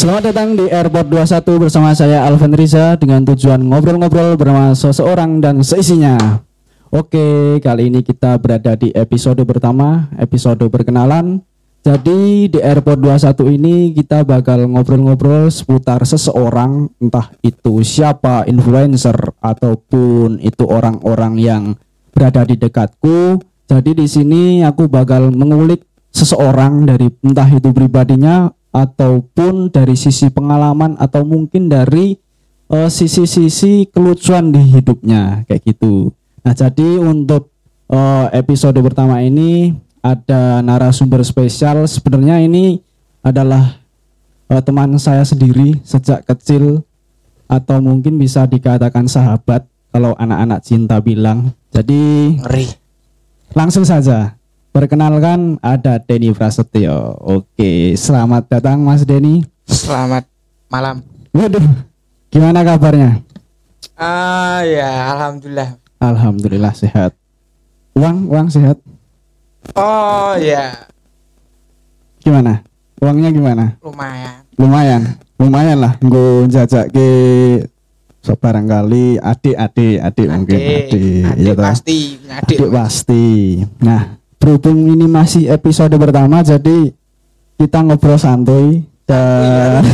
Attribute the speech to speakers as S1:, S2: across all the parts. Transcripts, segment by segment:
S1: Selamat datang di Airport 21 bersama saya Alvin Riza dengan tujuan ngobrol-ngobrol bersama seseorang dan seisinya. Oke, kali ini kita berada di episode pertama, episode perkenalan. Jadi di Airport 21 ini kita bakal ngobrol-ngobrol seputar seseorang, entah itu siapa influencer ataupun itu orang-orang yang berada di dekatku. Jadi di sini aku bakal mengulik seseorang dari entah itu pribadinya ataupun dari sisi pengalaman atau mungkin dari eh, sisi-sisi kelucuan di hidupnya kayak gitu. Nah, jadi untuk eh, episode pertama ini ada narasumber spesial. Sebenarnya ini adalah eh, teman saya sendiri sejak kecil atau mungkin bisa dikatakan sahabat kalau anak-anak cinta bilang. Jadi
S2: Ngeri.
S1: Langsung saja. Perkenalkan ada Denny Prasetyo. Oke, selamat datang Mas Denny.
S2: Selamat malam.
S1: Waduh, gimana kabarnya?
S2: Ah ya, alhamdulillah.
S1: Alhamdulillah sehat. Uang, uang sehat.
S2: Oh ya,
S1: Gimana? Uangnya gimana?
S2: lumayan.
S1: Lumayan, lumayan lah. Gue jajak ke so barangkali adik adik adik mungkin adik,
S2: adik
S1: iya toh?
S2: pasti, punya adik.
S1: Adik pasti. Nah, berhubung ini masih episode pertama, jadi kita ngobrol santuy dan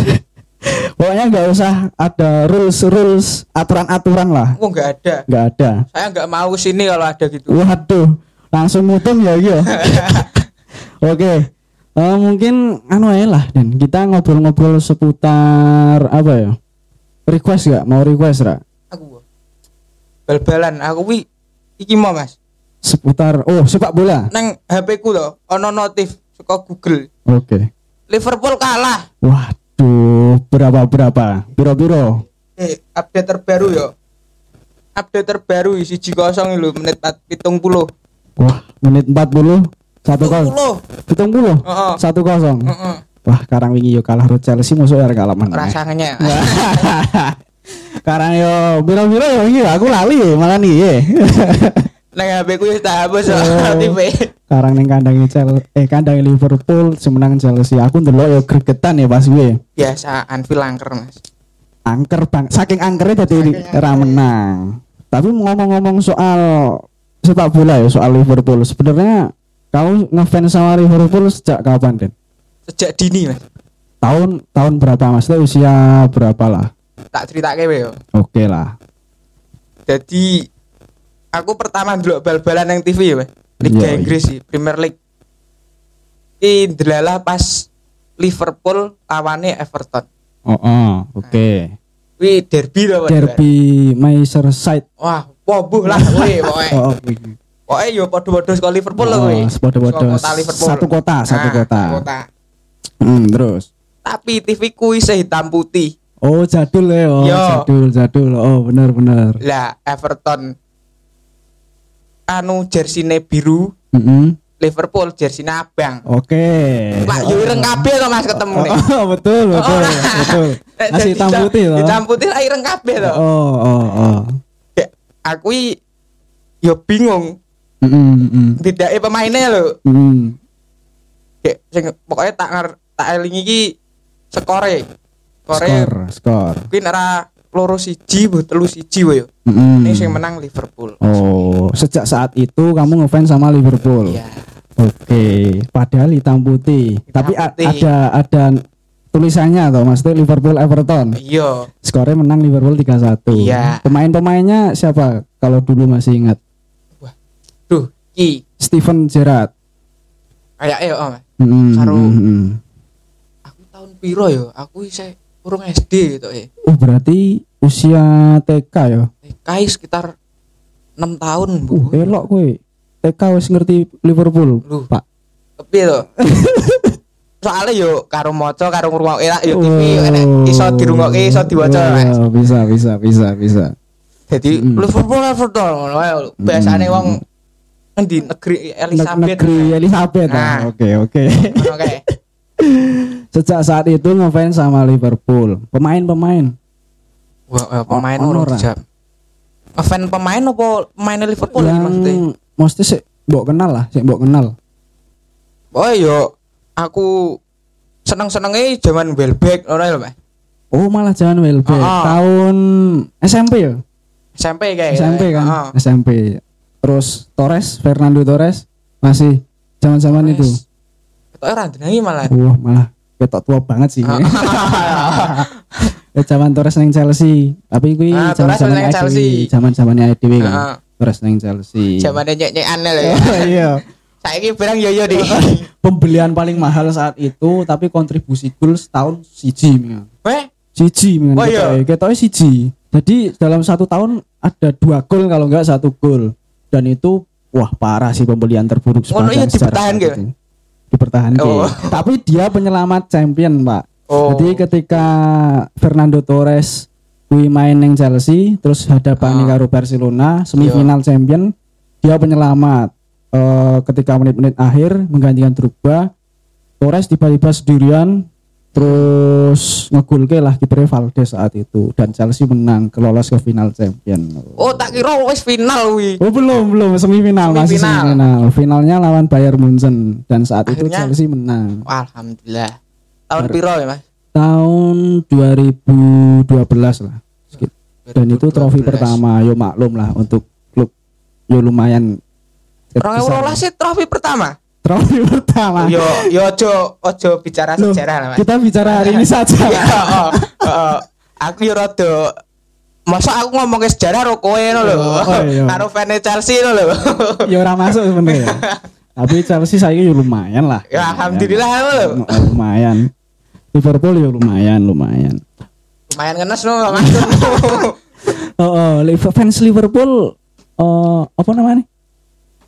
S1: pokoknya nggak usah ada rules rules aturan aturan lah,
S2: Oh nggak ada.
S1: nggak ada.
S2: Saya nggak mau sini kalau ada gitu.
S1: Waduh, langsung mutung ya gitu. Oke, Eh, mungkin anu aja lah dan kita ngobrol-ngobrol seputar apa ya? Request gak? Mau request ra?
S2: Aku bal-balan. Aku wi iki mau mas.
S1: Seputar oh sepak bola.
S2: Neng HP ku loh, ono notif suka Google.
S1: Oke.
S2: Liverpool kalah.
S1: Waduh, berapa berapa? Biro-biro.
S2: Eh, update terbaru yo. Update terbaru isi kosong lu menit 40.
S1: Wah, menit 40 satu kosong.
S2: 40.
S1: Hitung puluh. Satu kosong. Wah, karang wingi yo kalah ro Chelsea musuh ya kalah meneh.
S2: Rasanya.
S1: Karang yo biro-biro yo iki aku lali malah nih.
S2: Neng HP ku wis tak hapus
S1: Oh.
S2: notif.
S1: Karang ning kandangnya Chelsea eh kandang Liverpool semenang Chelsea. Aku ndelok yo gregetan ya pas gue.
S2: Biasa Anfield angker mas.
S1: Angker bang, saking angkernya jadi ra menang. Tapi ngomong-ngomong soal sepak bola ya soal Liverpool. Sebenarnya kamu ngefans sama Liverpool sejak kapan, Den?
S2: Sejak dini mas.
S1: Tahun tahun berapa Maksudnya usia berapa lah?
S2: Tak cerita kewe yo.
S1: Oke lah.
S2: Jadi aku pertama dulu bal-balan yang TV ya. Liga
S1: Iya, iya.
S2: Inggris sih, Premier League. Ini delalah pas Liverpool lawannya Everton.
S1: Oh, oh oke.
S2: Wih derby loh.
S1: Derby Merseyside.
S2: Wah, wobuh lah wih pokoknya.
S1: Oh,
S2: Pokoknya yo podo-podo sekolah Liverpool loh
S1: oh,
S2: wih. kota Liverpool.
S1: Satu kota, satu
S2: Nah,
S1: kota.
S2: kota.
S1: Hmm, terus.
S2: Tapi TV ku hitam putih.
S1: Oh, jadul ya. Oh,
S2: Yo.
S1: jadul, jadul. Oh, benar benar.
S2: Lah Everton anu jersey biru,
S1: Mm-mm.
S2: Liverpool jersey abang.
S1: Oke.
S2: Pak yo ireng kabeh to Mas ketemu nih.
S1: Oh, betul, betul,
S2: Oh,
S1: betul.
S2: Eh,
S1: Masih hitam putih loh.
S2: Hitam putih lah ireng kabeh to.
S1: Oh, oh, oh.
S2: Ya, aku yo bingung
S1: Mm-mm, mm-mm.
S2: bedake pemainnya lho.
S1: Mm.
S2: Kayak sing pokoknya tak tak eling iki skore. Skore
S1: Skor, skor.
S2: kuwi ora loro siji bu telu siji wae yo.
S1: Mm-mm.
S2: Ini sing menang Liverpool.
S1: Oh, sejak saat itu kamu ngefans sama Liverpool.
S2: Iya.
S1: Oke, padahal hitam putih.
S2: Hitam
S1: Tapi
S2: putih.
S1: ada ada tulisannya atau maksudnya Liverpool Everton.
S2: Iya.
S1: Skornya menang Liverpool 3-1.
S2: Iya.
S1: Pemain-pemainnya siapa kalau dulu masih ingat?
S2: Duh, ki
S1: Steven Gerrard.
S2: kayak yo Om.
S1: Mm,
S2: Karo-
S1: mm, mm.
S2: Aku tahun piro yo? Aku isih urung SD gitu ya.
S1: Oh, berarti usia TK ya.
S2: Kai sekitar 6 tahun,
S1: Uh,
S2: Bu.
S1: elok kowe. TK wis ngerti Liverpool,
S2: Lu.
S1: Pak.
S2: Tapi to. Soalnya yo karo maca karo ngrungokke lah yo TV
S1: Oh.
S2: enek iso dirungokke iso diwaca.
S1: Oh, bisa, bisa, bisa, bisa.
S2: Jadi
S1: Mm.
S2: Liverpool Everton ngono. Biasane wong endi negeri Elizabeth.
S1: Negeri Elizabeth. ah.
S2: Nah.
S1: Oke, oke.
S2: Ngono kae.
S1: Sejak saat itu ngefans sama Liverpool. Pemain-pemain.
S2: Wah, eh, pemain
S1: Ono
S2: ora
S1: ora?
S2: jam. Ngefan pemain apa pemain Liverpool
S1: yang
S2: maksudnya?
S1: mesti sih mbok kenal lah, sih mbok kenal.
S2: Oh yo aku seneng-senenge zaman Welbeck ngono lho, Mas.
S1: Oh, malah jangan Welbeck.
S2: Ah.
S1: Tahun SMP ya?
S2: SMP kayak
S1: SMP kan?
S2: Heeh.
S1: SMP. Terus Torres, Fernando Torres masih zaman-zaman itu.
S2: Ketoke ora ndenengi malah.
S1: Wah, malah ketok tua banget sih.
S2: Ah.
S1: Eh, zaman Torres neng Chelsea. Tapi kuwi
S2: Ah, Torres
S1: zaman-zaman
S2: neng Chelsea.
S1: Zaman-zamannya EDW kan.
S2: Heeh.
S1: Torres neng Chelsea.
S2: Zamane nyek-nyekan lho ya.
S1: Oh, iya.
S2: Saiki barang yo yo di.
S1: Pembelian paling mahal saat itu tapi kontribusi gol setahun siji mingan.
S2: Weh,
S1: Siji mingan.
S2: Oh, iya.
S1: ketoknya. Siji. Jadi dalam satu tahun ada dua gol kalau enggak satu gol. Dan itu wah parah sih pembelian terburuk sepanjang
S2: iya
S1: sejarah
S2: dipertahan
S1: saat
S2: ke?
S1: itu. Dipertahankan.
S2: Oh.
S1: Tapi dia penyelamat champion, Pak.
S2: Oh.
S1: Jadi ketika Fernando Torres kui main neng Chelsea terus hadapan
S2: Ah.
S1: karo Barcelona semifinal champion dia penyelamat Eh, ketika menit-menit akhir menggantikan Drogba Torres tiba-tiba sendirian terus ngegulke lah kipernya Valdes saat itu dan Chelsea menang kelolos ke final champion
S2: Oh, tak kira wis final wi.
S1: Oh belum belum semifinal, masih
S2: Semifinal.
S1: semifinal finalnya lawan Bayern Munchen dan saat itu
S2: Akhirnya-
S1: Chelsea menang
S2: Alhamdulillah. Tahun piro ya, Mas?
S1: tahun 2012 lah dan itu trofi
S2: 2012.
S1: pertama yo maklum lah untuk klub yo lumayan
S2: Orang sih trofi pertama.
S1: Trofi pertama
S2: Yo yo ojo ojo bicara
S1: Loh,
S2: sejarah lah, Mas.
S1: kita bicara hari ini saja
S2: Iya, oh, oh. Aku yo rada Masa aku ngomong ke sejarah ro kowe no lho.
S1: Oh, iya.
S2: Karo fan Chelsea no lho.
S1: ya orang masuk sebenarnya tapi Chelsea saya yo lumayan lah
S2: Ya alhamdulillah no lho.
S1: Oh, lumayan Liverpool yo lumayan lumayan
S2: Lumayan ngenes no Mas.
S1: oh, oh fans Liverpool oh apa namanya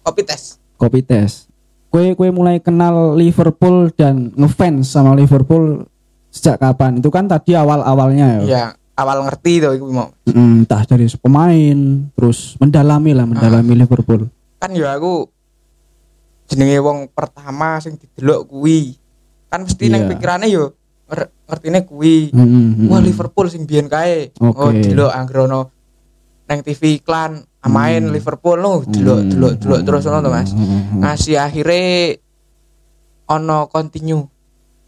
S2: Kopi tes.
S1: kopi tes. Kue kue mulai kenal Liverpool dan ngefans sama Liverpool sejak kapan? Itu kan tadi awal awalnya ya.
S2: Ya, awal ngerti tuh iku mau.
S1: Mm, entah dari pemain, terus mendalami lah, mendalami Liverpool.
S2: Kan ya aku jenenge wong pertama sing didelok kuwi. Kan mesti nang
S1: Iya.
S2: pikirane yo nger- ngertine kuwi.
S1: Mm, mm, mm.
S2: Wah Liverpool sing biyen kae.
S1: Oke.
S2: Oh delok anggrono nang TV iklan main
S1: Hmm.
S2: Liverpool no delok
S1: Mm,
S2: delok delok terus ngono to Mas.
S1: mm, mm, mm.
S2: Ngasih akhirnya ono continue.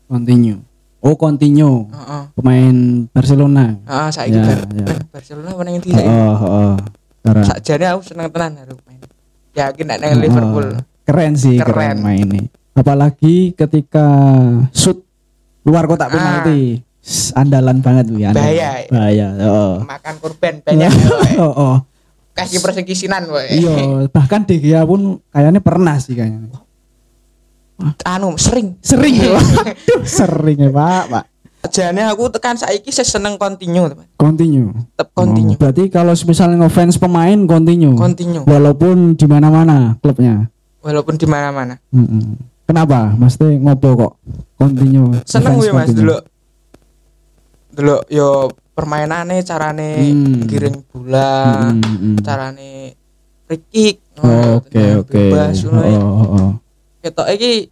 S1: Continue. Oh, continue.
S2: Heeh.
S1: Pemain Barcelona.
S2: Heeh saiki
S1: Ya, ya.
S2: Barcelona menang ndi
S1: Oh, oh, oh. Karena
S2: Sakjane aku seneng tenan karo main. Yakin nek nang
S1: oh,
S2: Liverpool.
S1: Keren sih, keren,
S2: Keren.
S1: mainnya. Apalagi ketika shoot luar kotak
S2: Ah.
S1: penalti. Andalan banget andalan.
S2: Bahaya.
S1: Bahaya. Oh.
S2: Makan korban banyak
S1: oh, oh.
S2: Kasih persekisinan woy.
S1: Iya, bahkan De Gea pun kayaknya pernah sih kayaknya.
S2: Anu sering.
S1: Sering ya. Aduh, sering ya, Pak, Pak.
S2: Jane aku tekan saiki saya seneng continue, teman.
S1: Continue.
S2: Tetep continue.
S1: Oh, berarti kalau misalnya ngefans pemain continue.
S2: Continue.
S1: Walaupun di mana-mana klubnya.
S2: Walaupun di mana-mana.
S1: Mm-mm. Kenapa? Mesti ngopo kok? Continue.
S2: Seneng gue Mas dulu. Dulu yo permainannya carane
S1: Hmm.
S2: giring bola,
S1: Mm, mm, mm.
S2: carane free kick.
S1: Oh, Oke, oke.
S2: Ngono ya.
S1: Oh, oh, oh.
S2: Ketok iki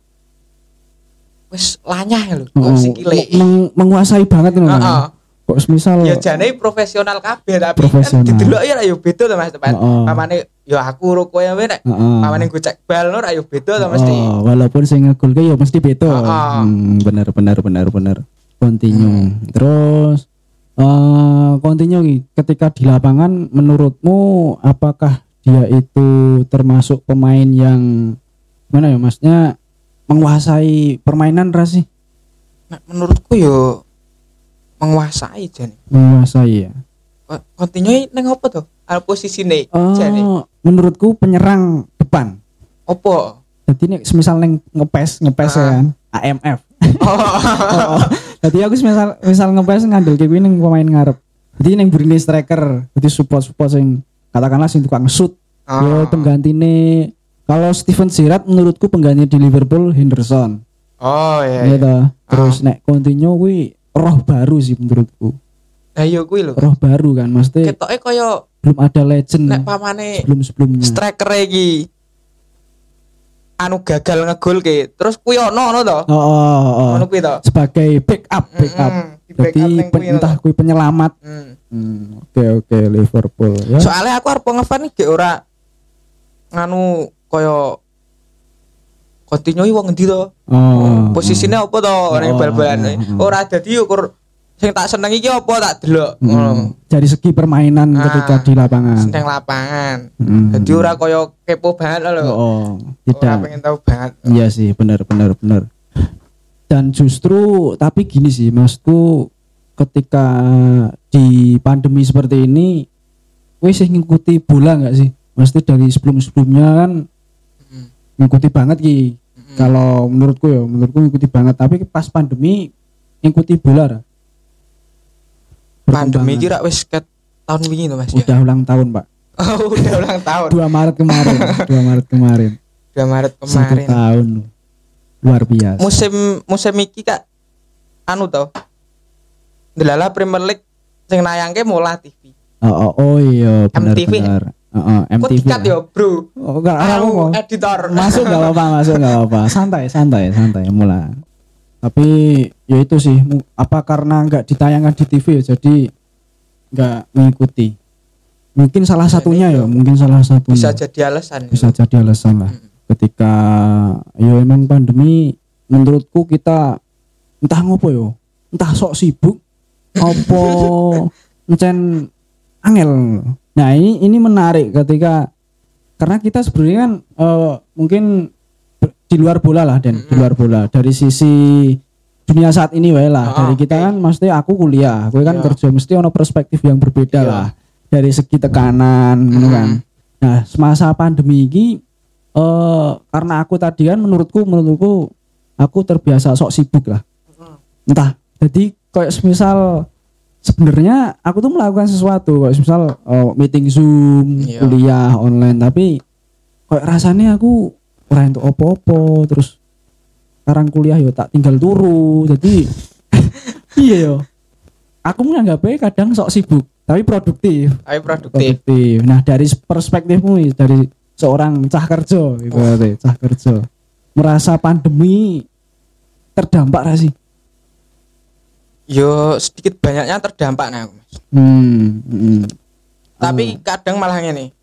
S2: wis lanyah ya lho,
S1: Oh,
S2: sikile.
S1: meng- menguasai banget nih.
S2: Heeh.
S1: Kok misal
S2: Ya jane profesional kabeh tapi
S1: Profesional.
S2: kan didelok ya yo beda to Mas teman.
S1: Heeh.
S2: Pamane yo aku ro kowe nek pamane gue cek bal no yo beda to mesti.
S1: Oh, walaupun sing ngegolke ya mesti beda.
S2: Heeh.
S1: Hmm, bener bener bener bener. Continue. Terus eh continue Ki. ketika di lapangan menurutmu apakah dia itu termasuk pemain yang mana ya Masnya menguasai permainan ras sih?
S2: Nek menurutku yo menguasai jane.
S1: Menguasai ya.
S2: Continue neng apa tuh? Al posisine jane.
S1: Oh, menurutku penyerang depan.
S2: Opo?
S1: Jadi nek semisal neng ngepes ngepes ya
S2: Ah.
S1: kan AMF.
S2: Oh,
S1: oh. Jadi aku misal misal ngepes ngandel kayak gini pemain ngarep. Jadi neng burine striker, jadi support support sing katakanlah sing tukang shoot.
S2: Ah.
S1: Yo penggantine kalau Steven Gerrard menurutku pengganti di Liverpool Henderson.
S2: Oh iya.
S1: Iya toh. Terus nek Coutinho kuwi roh baru sih menurutku.
S2: Lah yo kuwi lho.
S1: Roh baru kan, mesti
S2: Ketoke kaya
S1: belum ada legend
S2: nek pamane
S1: sebelum sebelumnya.
S2: striker iki anu gagal ngegol ke terus kuwi ono ngono to.
S1: Oh, oh, oh.
S2: Kuwi to.
S1: sebagai backup backup.
S2: Di backup
S1: Jadi
S2: kuwi
S1: entah kui penyelamat.
S2: Hmm.
S1: Hmm, Oke oke Liverpool ya.
S2: Soalnya aku arep ngefan iki ora nganu kaya Continue wong ngendi to?
S1: Oh.
S2: Posisine apa to
S1: Oh,
S2: bal-balan.
S1: oh, oh.
S2: Ora dadi ukur sing tak seneng iki apa tak delok.
S1: Hmm.
S2: Ngono.
S1: Dari segi permainan
S2: Ah,
S1: ketika di lapangan.
S2: Seneng lapangan.
S1: Hmm.
S2: Jadi ora kaya kepo banget lho.
S1: Oh,
S2: Ora
S1: tidak.
S2: pengen tahu banget.
S1: Iya sih, benar benar benar. Dan justru tapi gini sih, maksudku ketika di pandemi seperti ini, wes sih ngikuti bola nggak sih? Mesti dari sebelum sebelumnya kan
S2: Hmm.
S1: ngikuti banget ki.
S2: Hmm.
S1: Kalau menurutku ya, menurutku ngikuti banget. Tapi pas pandemi ngikuti bola. Ra.
S2: Pandemi kira wis ket tahun wingi to Mas ya.
S1: udah ulang tahun pak.
S2: Oh, udah ulang tahun.
S1: 2 Maret kemarin, 2 Maret kemarin.
S2: 2 Maret
S1: Satu
S2: kemarin.
S1: tahun, luar biasa.
S2: Musim musim iki Kak anu to. Delala Premier League sing nayangke Mola TV.
S1: Oh, oh, oh iya benar
S2: MTV.
S1: benar. Heeh,
S2: Kok
S1: MTV.
S2: dikat
S1: ya.
S2: yo, Bro?
S1: Oh, enggak
S2: Aku editor.
S1: Masuk enggak apa-apa, masuk enggak apa-apa. Santai, santai, santai mulai. Tapi ya itu sih, apa karena enggak ditayangkan di TV ya jadi enggak mengikuti. Mungkin salah satunya ya, mungkin salah satunya.
S2: Bisa jadi alasan.
S1: Bisa jadi alasan lah. Ketika ya emang pandemi menurutku kita entah ngopo yo, entah sok sibuk opo encen angel. Nah, ini ini menarik ketika karena kita sebenarnya kan eh, mungkin di luar bola lah dan di luar bola dari sisi dunia saat ini wae lah.
S2: Ah,
S1: dari kita
S2: oke.
S1: kan mesti aku kuliah, gue kan
S2: Iya.
S1: kerja mesti ono perspektif yang berbeda
S2: Iya.
S1: lah dari segi tekanan ngono
S2: Mm.
S1: kan. Nah, semasa pandemi ini eh karena aku tadi kan menurutku menurutku aku terbiasa sok sibuk lah. Entah. Jadi kayak semisal sebenarnya aku tuh melakukan sesuatu kayak misal eh, meeting Zoom,
S2: Iya.
S1: kuliah online tapi kayak rasanya aku ora entuk opo-opo terus sekarang kuliah yo tak tinggal turu. Jadi iya yo. Aku menganggapnya kadang sok sibuk tapi produktif
S2: Tapi produktif.
S1: produktif. Nah dari perspektifmu dari seorang cah kerja, berarti, cah kerja, merasa pandemi terdampak gak sih?
S2: Yo sedikit banyaknya terdampak nah Mas.
S1: Hmm, hmm.
S2: Tapi kadang malah ngene.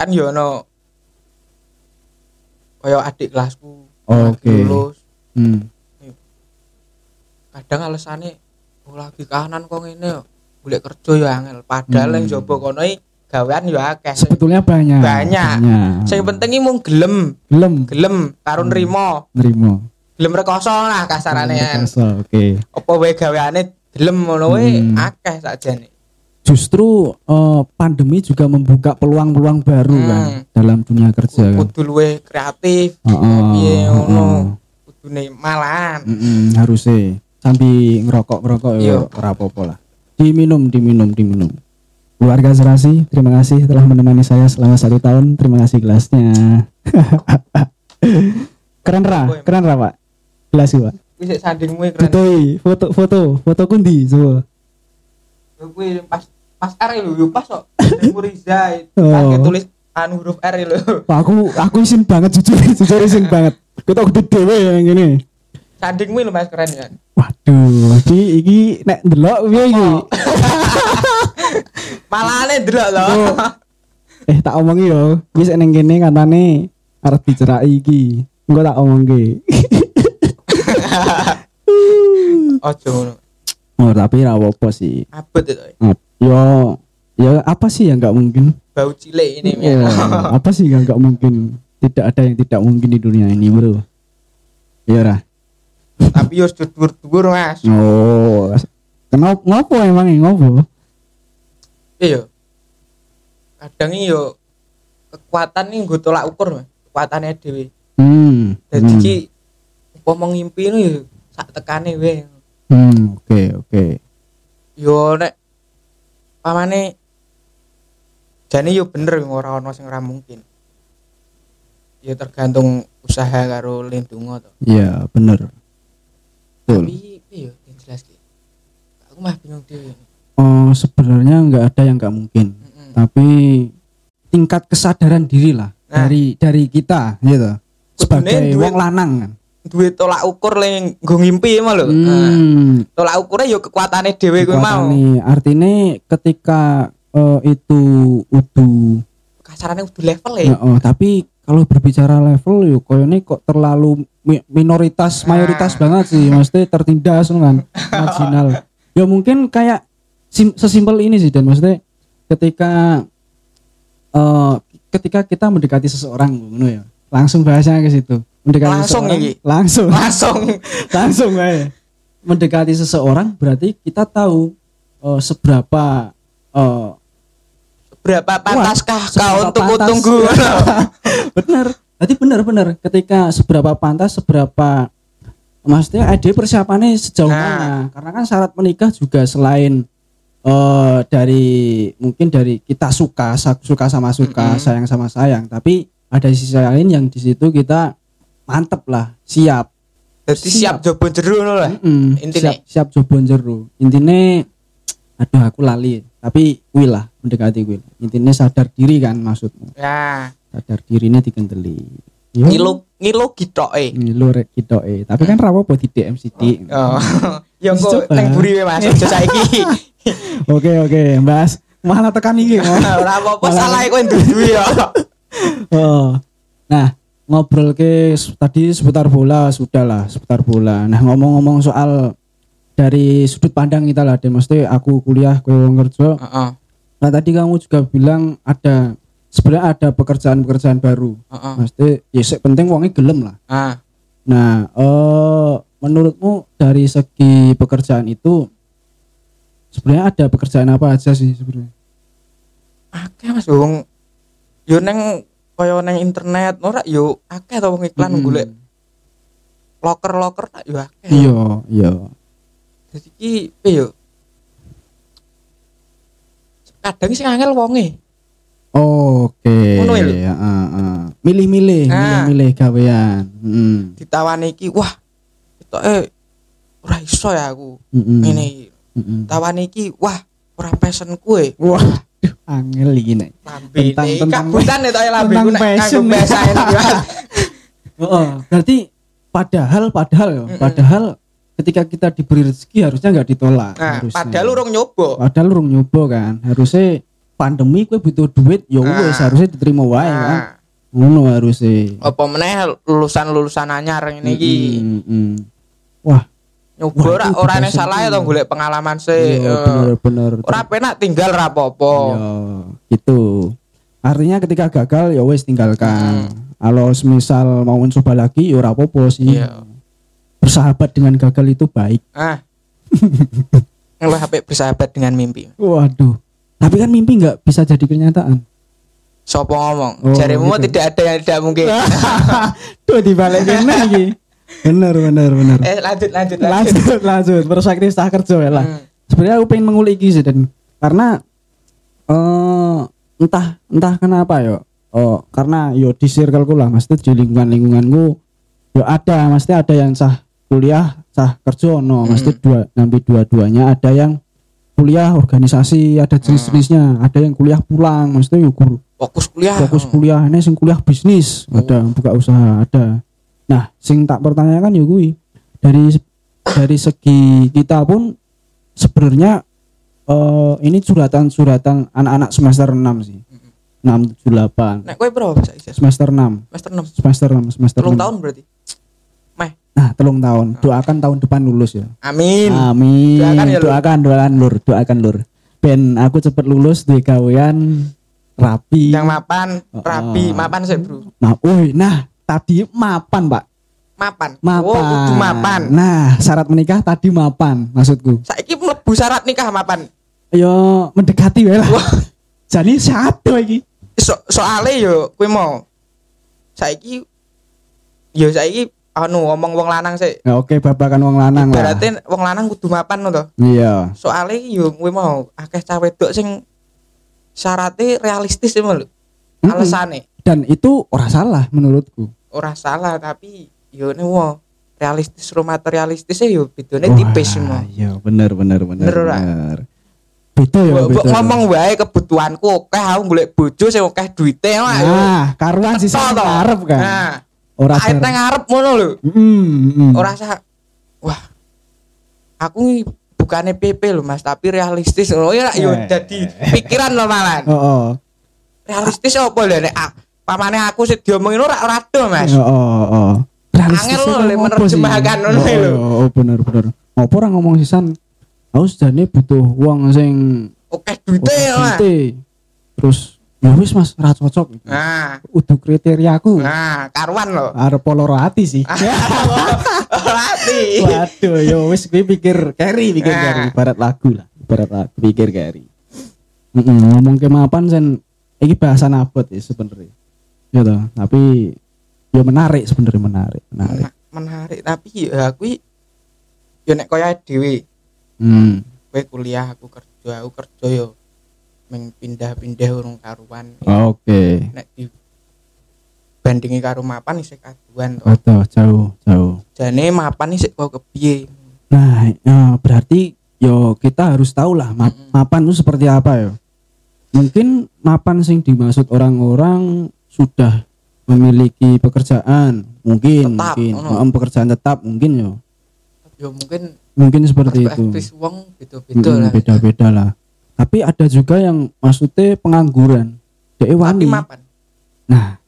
S2: Kan yo ono kaya adik kelasku
S1: Oke.
S2: lulus.
S1: Hmm.
S2: Kadang alasannya oh lagi kahanan kok yo. Golek kerja yo angel. Padahal
S1: Hmm.
S2: yang jobo kono gawean yo akeh.
S1: Sebetulnya banyak.
S2: Banyak. Sing penting mung gelem,
S1: belum
S2: gelem karo nrimo.
S1: nerimo.
S2: Gelem rekoso lah kasarane
S1: Oke.
S2: Apa wae gaweane gelem ngono wae
S1: Hmm.
S2: akeh sakjane.
S1: Justru eh, pandemi juga membuka peluang-peluang baru
S2: Hmm.
S1: kan dalam dunia kerja kan.
S2: Kudu luwe kreatif. Piye ngono. Kudune malahan.
S1: Mm-mm, harusnya sambil ngerokok ngerokok
S2: Iya.
S1: ya ora apa-apa lah diminum diminum diminum keluarga serasi terima kasih telah menemani saya selama satu tahun terima kasih gelasnya keren ra keren ra pak gelas pak
S2: sik sandingmu keren.
S1: foto foto foto foto kundi
S2: Yo kuwi pas pas R lho yo pas kok. Tempo Riza.
S1: Oh.
S2: Kan tulis anu huruf R lho.
S1: Aku aku isin banget jujur jujur isin banget kita udah dewe yang gini
S2: Sandingmu lho Mas keren ya.
S1: waduh iki iki nek ndelok piye iki.
S2: Malahane delok lho.
S1: Oh. eh tak omongi yo wis eneng kene katane arep dicerai iki engko tak omongke
S2: Ojo ngono.
S1: oh tapi ra apa sih
S2: Abot itu.
S1: Ap- yo ya apa sih yang nggak mungkin
S2: Bau cilik ini
S1: Ya,
S2: ya.
S1: apa sih yang nggak mungkin tidak ada yang tidak mungkin di dunia ini bro ya ra
S2: Tapi yo dhuwur-dhuwur Mas.
S1: oh kenapa ngopo emang ngopo
S2: Iya. Kadang yo kekuatan nih gue tolak ukur Mas. Kekuatannya dhewe.
S1: hmm
S2: Jadi
S1: hmm.
S2: ki apa mau ngimpi yo sak tekane wae.
S1: Hmm, oke oke
S2: Yo nek pamane jane yo bener ora ono sing ora mungkin. Ya tergantung usaha karo lindungo to.
S1: iya bener betul
S2: Tapi piye yo yang jelas ki. Aku mah bingung dhewe.
S1: oh sebenarnya nggak ada yang nggak mungkin
S2: Heeh.
S1: tapi tingkat kesadaran diri lah
S2: Nah.
S1: dari dari kita gitu sebagai wong lanang kan
S2: Duwe tolak ukur le nggo ngimpi mah lho. Nah,
S1: hmm,
S2: tolak ukurnya yo kekuatane dhewe kuwi mau.
S1: artinya ketika eh, itu udah
S2: Kasarannya udah level
S1: ya, oh, tapi kalau berbicara level yo ini kok terlalu mi- minoritas
S2: Nah.
S1: mayoritas banget sih. Maksudnya tertindas kan? Marginal. Ya mungkin kayak sim- sesimpel ini sih dan. Maksudnya ketika eh ketika kita mendekati seseorang ngono ya. Langsung bahasanya ke situ mendekati
S2: Langsung
S1: seseorang,
S2: iki?
S1: langsung.
S2: Langsung.
S1: Langsung aja mendekati seseorang berarti kita tahu eh, seberapa eh,
S2: berapa pantaskah
S1: Wah,
S2: kau
S1: seberapa
S2: untuk
S1: pantas.
S2: tunggu?
S1: Bener jadi bener-bener ketika seberapa pantas seberapa maksudnya ada persiapannya sejauh
S2: Nah.
S1: mana. Karena kan syarat menikah juga selain eh dari mungkin dari kita suka suka sama suka
S2: Mm-mm.
S1: sayang sama sayang. Tapi ada sisi lain yang di situ kita mantep lah siap.
S2: Jadi siap jobo jeru ngono lah.
S1: Mm-mm,
S2: Intine.
S1: siap siap jobon jeru intinya aduh aku lali. Tapi kuwi lah mendekati kuwi intinya sadar diri kan maksudmu.
S2: Ya.
S1: Sadar dirinya dikendeli Yo,
S2: ngilu ngilu eh
S1: ngilu rek eh tapi kan rawo buat di DM Siti
S2: oh. Yang
S1: Bisa
S2: kok
S1: coba.
S2: neng buri mas. Aja saiki.
S1: Oke oke mbas malah tekan iki
S2: ora apa-apa salah kowe dudu ya
S1: oh. nah ngobrol ke tadi seputar bola sudah lah seputar bola. Nah ngomong-ngomong soal dari sudut pandang kita lah deh mesti aku kuliah wong kerja.
S2: Heeh.
S1: Nah tadi kamu juga bilang ada sebenarnya ada pekerjaan-pekerjaan baru.
S2: heeh.
S1: Mesti ya penting wongnya gelem lah.
S2: ah.
S1: Nah, eh menurutmu dari segi pekerjaan itu sebenarnya ada pekerjaan apa aja sih sebenarnya?
S2: akeh mas wong yo neng kaya neng internet ora yo akeh to wong iklan
S1: Mm-mm.
S2: golek loker-loker tak yo akeh
S1: Iya, iya.
S2: Jadi ki piye yo? Kadang sing angel wonge.
S1: Oke.
S2: Ngono ya,
S1: ah. Milih-milih,
S2: Ah.
S1: milih-milih gawean. Hmm.
S2: Ditawani iki, wah. Ketoke ora iso ya aku. Ngene iki.
S1: Mm-mm.
S2: Tawani iki, wah, ora passion kue.
S1: Wah, angel iki nek. Tentang- tentang-
S2: kabutan ya toh lambe ku nek kanggo bahasa enak ya.
S1: Oh, berarti padahal padahal ya, padahal ketika kita diberi rezeki harusnya nggak ditolak.
S2: Nah,
S1: harusnya.
S2: padahal urung nyoba.
S1: padahal urung nyoba kan. Harusnya pandemi gue butuh duit ya
S2: Ah.
S1: wes harusnya diterima wae kan.
S2: Nah,
S1: Ngono harusnya.
S2: apa meneh lulusan-lulusan anyar ngene iki.
S1: Mm, mm, mm. Wah,
S2: Nyoba ora
S1: itu
S2: ora
S1: passion
S2: salah ya to golek pengalaman sih.
S1: iya,
S2: eh.
S1: bener-bener.
S2: Ora penak tinggal ora apa-apa.
S1: Iya, gitu. Artinya ketika gagal ya wes tinggalkan. Kalau semisal mau mencoba lagi ya ora apa-apa sih.
S2: Iya.
S1: Bersahabat dengan gagal itu baik.
S2: Ah. Ngeluh HP bersahabat dengan mimpi.
S1: Waduh. Tapi kan mimpi nggak bisa jadi kenyataan.
S2: Sopo ngomong,
S1: Oh,
S2: jarimu
S1: gitu.
S2: tidak ada yang tidak mungkin.
S1: Tuh dibalikin lagi. Bener bener bener.
S2: eh lanjut lanjut lanjut.
S1: Lanjut lanjut perspektif tak kerja ya lah.
S2: Hmm.
S1: Sebenarnya aku pengen mengulik sih dan karena eh entah entah kenapa yo. Oh, karena yo di circleku lah, maksudnya di lingkungan lingkunganku yo ada, maksudnya ada yang sah kuliah, sah kerja no,
S2: Hmm.
S1: dua nanti dua-duanya ada yang kuliah organisasi, ada jenis-jenisnya, ada yang kuliah pulang, maksudnya yo
S2: Fokus kuliah.
S1: fokus kuliah ini sing kuliah bisnis
S2: Oh.
S1: ada buka usaha ada nah sing tak pertanyakan ya gue dari dari segi kita pun sebenarnya eh ini suratan-suratan anak-anak semester 6 sih 6 7 8
S2: Nek kowe berapa
S1: semester 6
S2: Semester 6.
S1: semester 6 semester
S2: Telung
S1: 6.
S2: tahun berarti. Meh.
S1: nah telung tahun doakan tahun depan lulus ya
S2: Amin.
S1: amin
S2: Doakan ya, Lur.
S1: doakan doakan lur doakan lur ben aku cepet lulus di gawean rapi
S2: Yang mapan, rapi,
S1: Oh.
S2: mapan sih, Bro.
S1: Nah, woi, nah tadi mapan, Pak.
S2: Mapan.
S1: Mapan.
S2: Oh, kudu mapan.
S1: Nah, syarat menikah tadi mapan, maksudku.
S2: Saiki mlebu syarat nikah mapan.
S1: Yo mendekati wae lah. Jadi satu iki.
S2: So soale yo kowe mau saiki yo saiki anu ngomong wong lanang sih.
S1: Ya, oke, babakan wong lanang lah.
S2: Berarti wong lanang kudu mapan no to.
S1: Iya.
S2: Soale yo kowe mau akeh cah wedok sing syaratnya realistis emang lho.
S1: Mm-mm.
S2: Alasane
S1: Dan itu ora salah menurutku.
S2: ora salah tapi yo ne wo realistis ro materialistis yo bedone tipis semua.
S1: Iya, bener bener bener.
S2: Bener
S1: bener. Beda ya, beda.
S2: ngomong wae kebutuhanku oke aku golek bojo sing akeh duite wae.
S1: Nah, karuan sih ngarep kan.
S2: Nah,
S1: Ora jar-
S2: nang ngarep ngono lho.
S1: Mm, mm.
S2: Ora sah wah. Aku bukannya PP lho Mas, tapi realistis. Oh ya yo
S1: Eh.
S2: jadi pikiran lo malan.
S1: Oh, oh.
S2: Realistis apa lho nek ah, pamane aku sih diomongin ora ora do Mas.
S1: Oh, oh, oh. Realistis
S2: Angel lho,
S1: itu
S2: le menerjemahkan ngono
S1: Oh,
S2: lho.
S1: oh, oh, bener bener. Ngopo ora ngomong sisan? Aku sejane butuh uang sing
S2: Oke duite
S1: oke
S2: Mas.
S1: duite. Terus ya wis Mas ra cocok.
S2: Nah,
S1: Udah kriteriaku.
S2: nah karuan lho.
S1: Arep loro ati sih.
S2: Hati.
S1: Waduh, yo wis kuwi pikir carry, pikir
S2: Nah.
S1: carry ibarat lagu lah. Ibarat lagu pikir carry. Heeh, ngomong ke mapan sen iki bahasan abot ya sebenarnya. Ya toh, tapi yo menarik sebenarnya menarik, menarik.
S2: Mena- menarik tapi ya aku yo nek kaya dhewe
S1: Hmm.
S2: kowe kuliah aku kerja aku kerja yo meng pindah-pindah urung karuan
S1: Oke.
S2: nek di bandingi karo mapan isih kaduan to
S1: Waduh, jauh, jauh.
S2: jane mapan isih kok kepiye
S1: Nah, ya, berarti yo kita harus tahu lah map- mapan itu seperti apa ya. Mungkin mapan sing dimaksud orang-orang sudah memiliki pekerjaan, mungkin,
S2: Tetap,
S1: mungkin. Em, pekerjaan tetap mungkin yo.
S2: yo mungkin
S1: Mungkin seperti itu.
S2: perspektif wong beda-beda
S1: Mm-mm,
S2: lah
S1: Beda-beda lah. Tapi ada juga yang maksudnya pengangguran.
S2: Tapi
S1: wani.
S2: mapan
S1: Nah,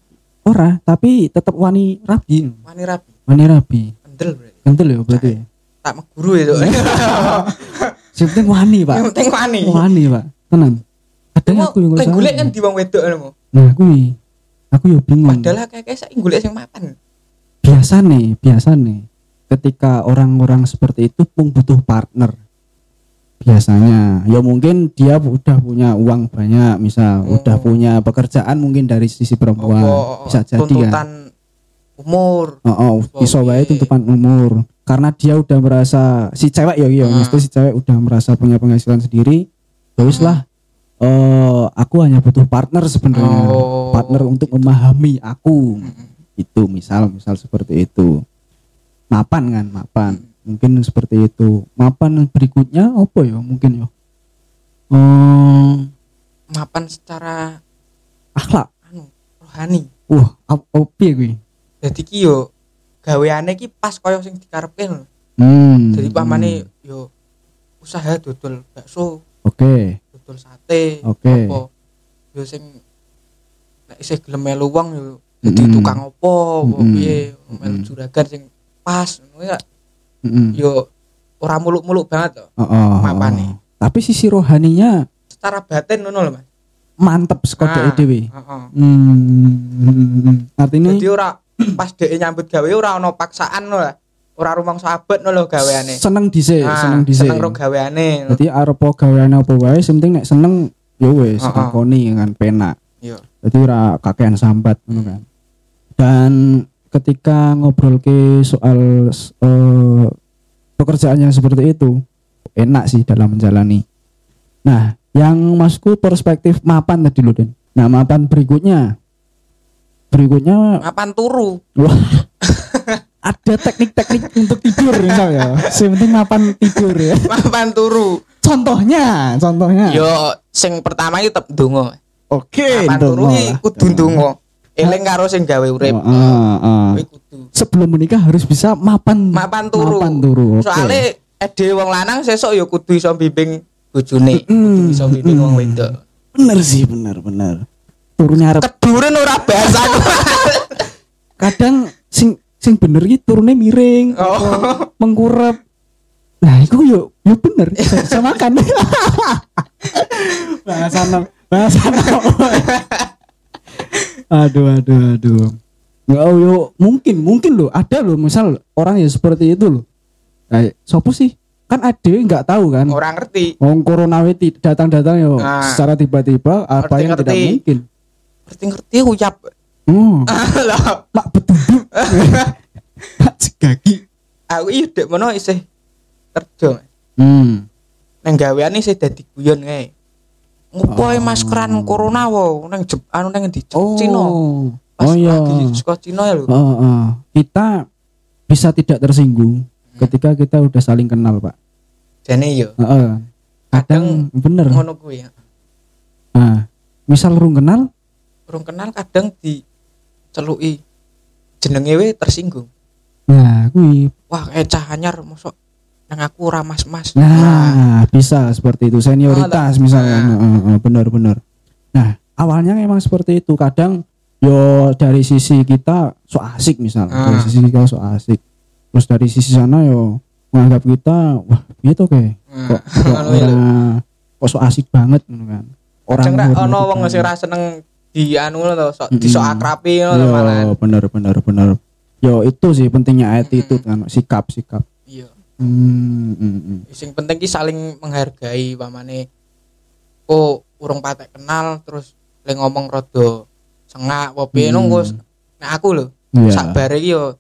S1: ora, tapi tetap wani rabi.
S2: wani rapi
S1: Wani rabi.
S2: kendel berarti
S1: Kental ya berarti. ya?
S2: tak meguru itu
S1: Yang penting wani, Pak.
S2: yang penting wani
S1: Wani, Pak. Tenan. Kadang
S2: Cuma
S1: aku yang
S2: golek kan di wong wedok
S1: Nah, kuwi. Aku yo bingung.
S2: padahal kayak saiki golek sing mapan
S1: biasa nih, biasa nih. Ketika orang-orang seperti itu pun butuh partner. Biasanya, ya mungkin dia udah punya uang banyak, misal
S2: Oh.
S1: udah punya pekerjaan mungkin dari sisi perempuan.
S2: Apa
S1: Bisa jadi kan.
S2: tuntutan umur
S1: Oh, oh,
S2: Oh,
S1: iso wae
S2: iya.
S1: tuntutan umur. Karena dia udah merasa si cewek ya, ya
S2: Hmm.
S1: mesti si cewek udah merasa punya penghasilan sendiri. Ya wis lah. Eh aku hanya butuh partner sebenarnya.
S2: Oh.
S1: Partner untuk memahami aku. Itu misal misal seperti itu. Mapan kan, mapan. Mungkin seperti itu. Mapan berikutnya apa ya? Mungkin ya. Hmm,
S2: mapan secara
S1: akhlak.
S2: anu rohani
S1: Wah, apa piye kuwi?
S2: jadi ki yo gaweane ki pas koyo sing dikarepke lho
S1: Hmm.
S2: jadi pamane
S1: hmm.
S2: yo usaha dodol bakso
S1: Oke.
S2: Dodol sate
S1: Oke.
S2: apa yo sing nek isih gelem melu wong yo
S1: Mm-mm.
S2: tukang apa
S1: Mm-mm.
S2: piye melu
S1: Mm-mm.
S2: juragan sing pas ngono ya yo ora muluk-muluk banget to
S1: Oh, oh,
S2: Mapane.
S1: oh. Tapi sisi rohaninya
S2: secara batin ngono lho Mas
S1: mantep sekode
S2: Ah,
S1: dhewe.
S2: heeh.
S1: Hmm. Artinya
S2: Jadi ora pas dhek nyambut gawe ora ono paksaan lho Ora rumang sahabat lho gaweane.
S1: seneng dhisik,
S2: Ah,
S1: seneng dhisik.
S2: Seneng ro gaweane.
S1: Jadi arep gaweane apa wae, sing penting nek seneng ya wis
S2: Heeh.
S1: lakoni kan penak.
S2: Iya.
S1: Jadi ora kakean sambat ngono kan. Dan ketika ngobrol ke soal eh, pekerjaan yang seperti itu enak sih dalam menjalani. Nah, yang masku perspektif mapan tadi loh Den. Nah, mapan berikutnya berikutnya
S2: Mapan turu.
S1: Wah. ada teknik-teknik untuk tidur misal ya. Yang penting mapan tidur ya.
S2: Mapan turu.
S1: Contohnya, contohnya.
S2: Yo sing pertama iki tetep ndonga.
S1: Oke,
S2: Mapan turu iki kudu ndonga. Eling karo sing gawe urip.
S1: Oh, ah, ah.
S2: Kudu.
S1: Sebelum menikah harus bisa mapan
S2: Mapan turu.
S1: Mapan turu. Oke.
S2: Soale ede wong lanang sesuk yo kudu iso bimbing bojone, kudu iso bimbing wong wedok.
S1: bener sih, bener bener. Turunnya arep
S2: Keduren ora bahasa
S1: kadang sing sing bener iki turunnya miring,
S2: Oh.
S1: mengkurep. Nah, itu yo yo bener, bisa, makan. bahasa no, bahasa no. aduh, aduh, aduh. Nggak, oh, yo, mungkin, mungkin loh, ada loh, misal orang ya seperti itu loh. Nah, sopo sih? Kan ada yang nggak tahu kan.
S2: Ora ngerti.
S1: Wong corona datang-datang yo
S2: Nah.
S1: secara tiba-tiba apa yang tidak
S2: Ngerti-ngerti.
S1: mungkin.
S2: Ngerti-ngerti uyap.
S1: Oh,
S2: Lah,
S1: mak betuduk. Mak
S2: aku iki dek mono isih kerja.
S1: Hmm.
S2: Nang gaweane isih dadi guyon kae. Ngopo ae maskeran corona wo nang Jep anu nang ndi
S1: Oh.
S2: Cina. Pas
S1: Oh iya.
S2: saka Cina ya lho.
S1: Oh, oh. Kita bisa tidak tersinggung ketika kita udah saling kenal, Pak.
S2: Jane yo
S1: Heeh. Kadang bener.
S2: ngono kuwi ya.
S1: Nah, misal rung kenal,
S2: Urung kenal kadang di celuki jenenge we tersinggung.
S1: nah kuwi
S2: Wah, kayak cah anyar mosok nang aku ora mas-mas.
S1: Nah, bisa seperti itu senioritas
S2: Oh,
S1: misalnya.
S2: nah.
S1: Benar-benar. Nah, awalnya memang seperti itu. Kadang yo dari sisi kita so asik misal
S2: Ah.
S1: dari sisi kita so asik terus dari sisi sana yo menganggap kita wah gitu kayak
S2: Nah,
S1: kok kok ora kok so asik banget kan orang
S2: ono wong
S1: banget.
S2: sing ra seneng di anu ngono to, sok
S1: Mm-mm.
S2: disok akrapi malah.
S1: Yo, bener bener bener yo itu sih pentingnya attitude kan sikap sikap
S2: Iya.
S1: hmm, hmm, hmm.
S2: Sing penting ki saling menghargai pamane kok urung patek kenal terus le ngomong rada sengak apa piye
S1: Hmm.
S2: nunggu nek aku lho
S1: Iya.
S2: sak bare ki yo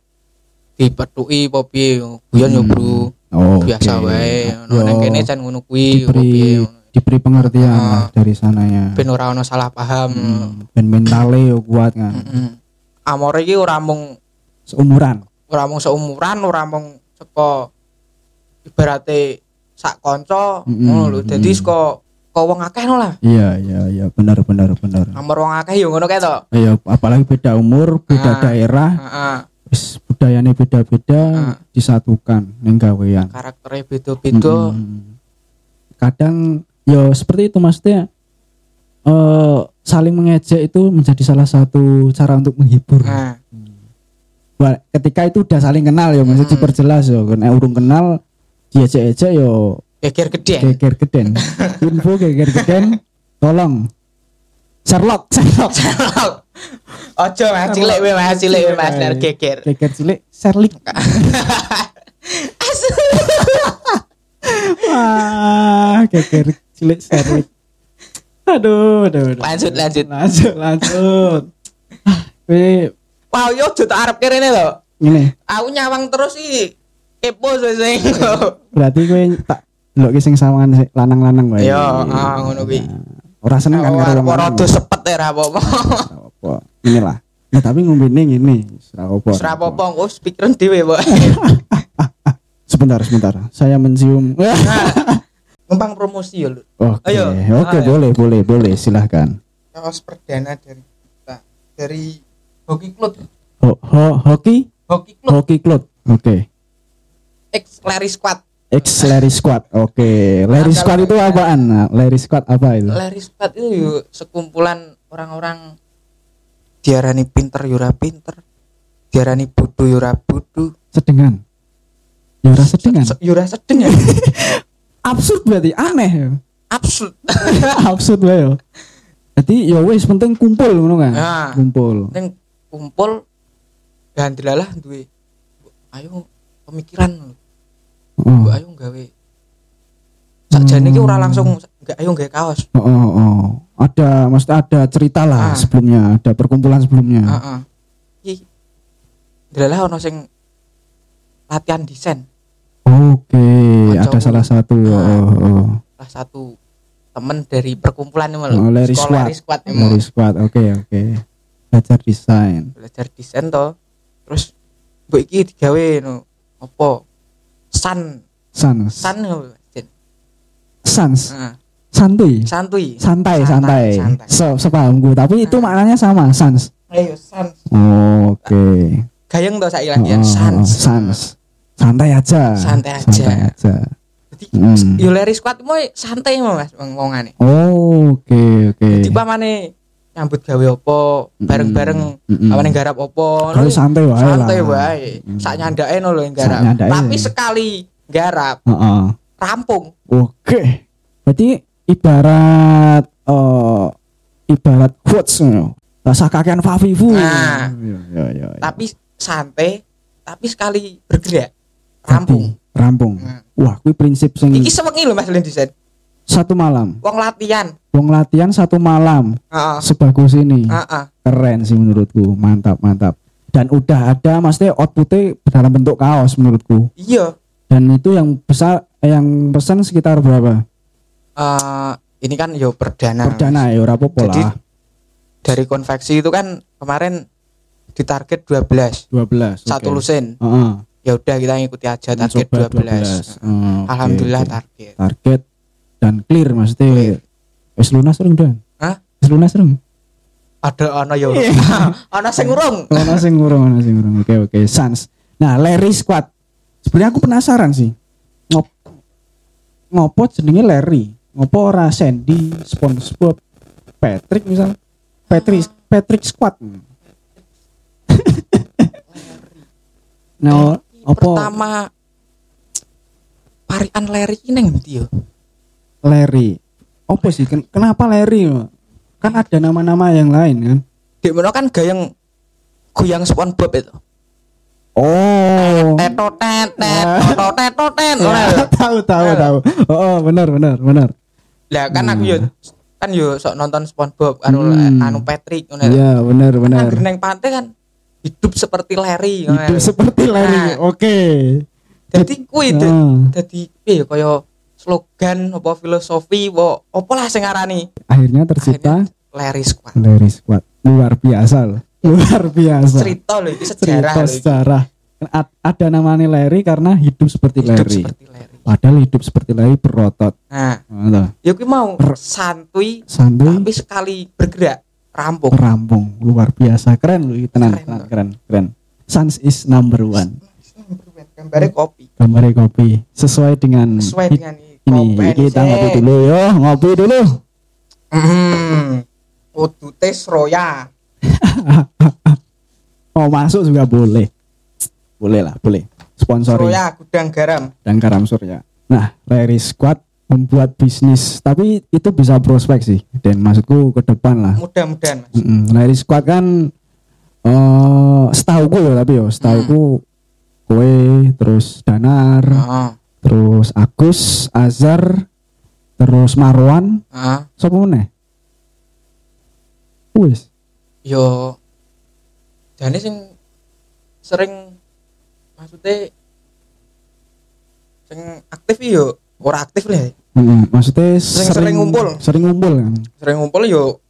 S2: dipethuki apa piye guyon yo bro
S1: Oh,
S2: biasa
S1: oke.
S2: wae nang kene jan ngono kuwi apa piye
S1: diberi pengertian
S2: Ah.
S1: lah dari sananya
S2: ben ora ono salah paham
S1: Hmm, ben mentale yo kuat kan
S2: Heeh. Amore iki ora mung
S1: seumuran
S2: ora mung seumuran ora mung saka ibarate sak kanca
S1: Mm-mm,
S2: ngono lho dadi saka kok wong akeh no lah
S1: iya iya iya benar benar benar
S2: nomor wong akeh yo ngono kae to
S1: Iya, apalagi beda umur, beda
S2: Ah.
S1: daerah,
S2: heeh
S1: wis budayanya beda-beda
S2: Ah.
S1: disatukan ning gawean.
S2: karakternya beda-beda
S1: Mm-mm. Kadang yo seperti itu maksudnya eh saling mengejek itu menjadi salah satu cara untuk menghibur.
S2: nah
S1: Wah, ketika itu udah saling kenal ya, maksudnya
S2: Mm.
S1: diperjelas yo. Karena urung kenal diejek-ejek yo
S2: geger gede
S1: geger geden. Info geger geden, tolong Sherlock, Sherlock.
S2: ojo mas cilik we mas cilik we mas nek geger
S1: Geger cilik, Sherlock. Wah, geger cilik Sherlock. Aduh, aduh, aduh.
S2: lanjut lanjut
S1: lanjut, lanjut. Ah, Kowe
S2: wah yo aja tak arep kene lho
S1: ngene,
S2: aku nyawang terus iki kepo sing
S1: berarti kowe tak delok ki sing sawangan lanang-lanang wae.
S2: Yo, ah, ngono kuwi.
S1: Ora seneng kan karo wong
S2: ora
S1: lanang.
S2: rada sepet ya apa-apa
S1: apa. Inilah. Nah, tapi ngombene ngene, ora apa.
S2: Ora apa-apa engko pikiran dhewe
S1: Sebentar, sebentar. Saya mencium.
S2: Numpang promosi ya lho
S1: Oke,
S2: Ayo.
S1: oke,
S2: Ayo.
S1: boleh, boleh, boleh, silahkan.
S2: kaos perdana dari kita dari Hoki Club
S1: Ho, ho, hoki,
S2: Hoki Club
S1: hoki club. Oke.
S2: X Larry Squad
S1: X Larry Squad. Oke, Larry
S2: Nah,
S1: Squad itu apaan? Nah, Larry Squad apa itu?
S2: Larry Squad itu yuk sekumpulan orang-orang diarani pinter yura pinter diarani bodoh yura bodoh
S1: Sedengan. Ya ora sedengan.
S2: Se- yura sedeng ya
S1: Absurd berarti aneh.
S2: absurd
S1: Absurd wae yo. Jadi ya wis penting kumpul ngono kan.
S2: Nah.
S1: Kumpul.
S2: Neng kumpul dan dilalah duwe ayo pemikiran
S1: Oh.
S2: ayo gawe sakjane iki ora langsung nggak ayo gawe kaos
S1: Oh, oh, oh. Ada, maksudnya ada cerita lah
S2: Ah.
S1: sebelumnya, ada perkumpulan sebelumnya.
S2: heeh iki dilalah ono sing latihan desain
S1: Oke,
S2: Kancaku.
S1: Ada salah satu.
S2: Ah.
S1: Oh, oh.
S2: salah satu temen dari perkumpulan ini
S1: Oh, Larry
S2: Sekolah
S1: Squad.
S2: Larry Squad
S1: Dari squad. Oke, oke. Belajar desain.
S2: belajar desain to terus mbok iki digawe no apa san
S1: Sans.
S2: san Jen.
S1: Sans.
S2: Heeh.
S1: Santuy.
S2: santuy
S1: Santai,
S2: Santai,
S1: santai. Se sepahamku, tapi itu
S2: Ah.
S1: maknanya sama, sans.
S2: ayo san
S1: Oke.
S2: gayeng to saiki
S1: Oh,
S2: latihan sans
S1: sans. Santai aja.
S2: Santai aja.
S1: Santai aja.
S2: Jadi
S1: Hmm.
S2: Larry Squad mau santai mau Mas wong wongane.
S1: Oh, oke, oke.
S2: Jadi pamane nyambut gawe apa bareng-bareng
S1: Mm-mm.
S2: pamane garap apa
S1: Kalau santai wae
S2: santai wae.
S1: Mm.
S2: Sak nyandake no lho yang garap. Tapi sekali garap
S1: Heeh.
S2: rampung.
S1: Oke. Berarti ibarat eh ibarat quotes ngono. Rasa kakean Fafifu.
S2: Nah.
S1: Iya, iya, iya.
S2: Tapi santai tapi sekali bergerak rampung.
S1: Rampung.
S2: Nah.
S1: Wah, kuwi prinsip sing
S2: Iki sewengi lho Mas desain.
S1: satu malam.
S2: Wong latihan.
S1: Wong latihan satu malam
S2: Heeh.
S1: sebagus ini.
S2: Heeh.
S1: Keren sih menurutku. Mantap, mantap. Dan udah ada maksudnya outputnya dalam bentuk kaos menurutku.
S2: Iya.
S1: Dan itu yang besar yang pesan sekitar berapa?
S2: Eh ini kan yo perdana.
S1: Perdana ya ora
S2: Jadi
S1: lah.
S2: dari konveksi itu kan kemarin ditarget 12
S1: 12.
S2: satu
S1: oke.
S2: lusin
S1: Heeh.
S2: Ya udah kita ngikuti aja target
S1: Mencoba
S2: 12,
S1: Oh, oke,
S2: alhamdulillah
S1: oke.
S2: target.
S1: target dan clear maksudnya
S2: Clear.
S1: wis lunas rung dan
S2: Hah?
S1: wis lunas rung?
S2: Ada ono yo
S1: Iya.
S2: ono sing urung.
S1: Ono sing ngurung ono sing ngurung oke oke sans. Nah Larry Squad. Sebenarnya aku penasaran sih ngop ngopo jenenge Larry? Ngopo ora Sandy SpongeBob Patrick misal? Patrick Patrick Squad. nah, Apa
S2: pertama Parian Leri ini neng yo?
S1: Larry? Apa sih? Ken- Kenapa Larry? Kan ada nama-nama yang lain kan?
S2: Di mana kan gayang goyang SpongeBob itu.
S1: Oh.
S2: Teto tet tet teto teto tet.
S1: Ya, tahu tahu
S2: Eh.
S1: tahu. Oh, benar benar benar.
S2: Lah kan aku yo kan yo sok nonton SpongeBob
S1: Hmm.
S2: anu Patrick ngono.
S1: Iya, benar benar.
S2: Kan neng pantai kan hidup seperti Larry.
S1: Hidup seperti Larry.
S2: Nah.
S1: Oke.
S2: Jadi kuwi da-
S1: Ah.
S2: dadi piye kaya slogan apa filosofi apa apa lah sing ngarani
S1: Akhirnya tercipta
S2: Akhirnya Larry Squad.
S1: Larry Squad. Luar biasa loh. Luar biasa.
S2: Cerita loh itu sejarah
S1: Cerita sejarah. A- Ada namanya Larry karena hidup seperti
S2: Hidup
S1: Larry.
S2: seperti Larry.
S1: Padahal hidup seperti Larry berotot.
S2: Nah,
S1: Nah,
S2: ya mau
S1: Per-
S2: santuy
S1: Santuy
S2: tapi sekali bergerak rampung.
S1: rampung. Luar biasa. Keren loh tenan
S2: Keren,
S1: keren keren keren. Sans is number one.
S2: Gambarnya kopi.
S1: gambarnya kopi. Sesuai dengan
S2: Sesuai dengan
S1: ini.
S2: kopi.
S1: Kita ngopi dulu yo. Ngopi dulu.
S2: Hmm. Tes roya.
S1: mau masuk juga boleh. Boleh lah boleh. Sponsori.
S2: Roya gudang garam.
S1: dan garam surya. Nah Larry Squad membuat bisnis tapi itu bisa prospek sih dan maksudku ke depan lah
S2: Mudah-mudahan Mas.
S1: Mm-mm. Larry Squad kan eh setahu gue ya tapi yo setahu
S2: Hmm.
S1: gue kue terus Danar
S2: Heeh.
S1: terus Agus Azhar terus Marwan
S2: Heeh.
S1: sapa meneh wis
S2: Yo jane sing sering maksudnya sing aktif yo ora aktif lah.
S1: Mm, maksudnya
S2: Sering- sering ngumpul.
S1: sering ngumpul kan
S2: Sering ngumpul yo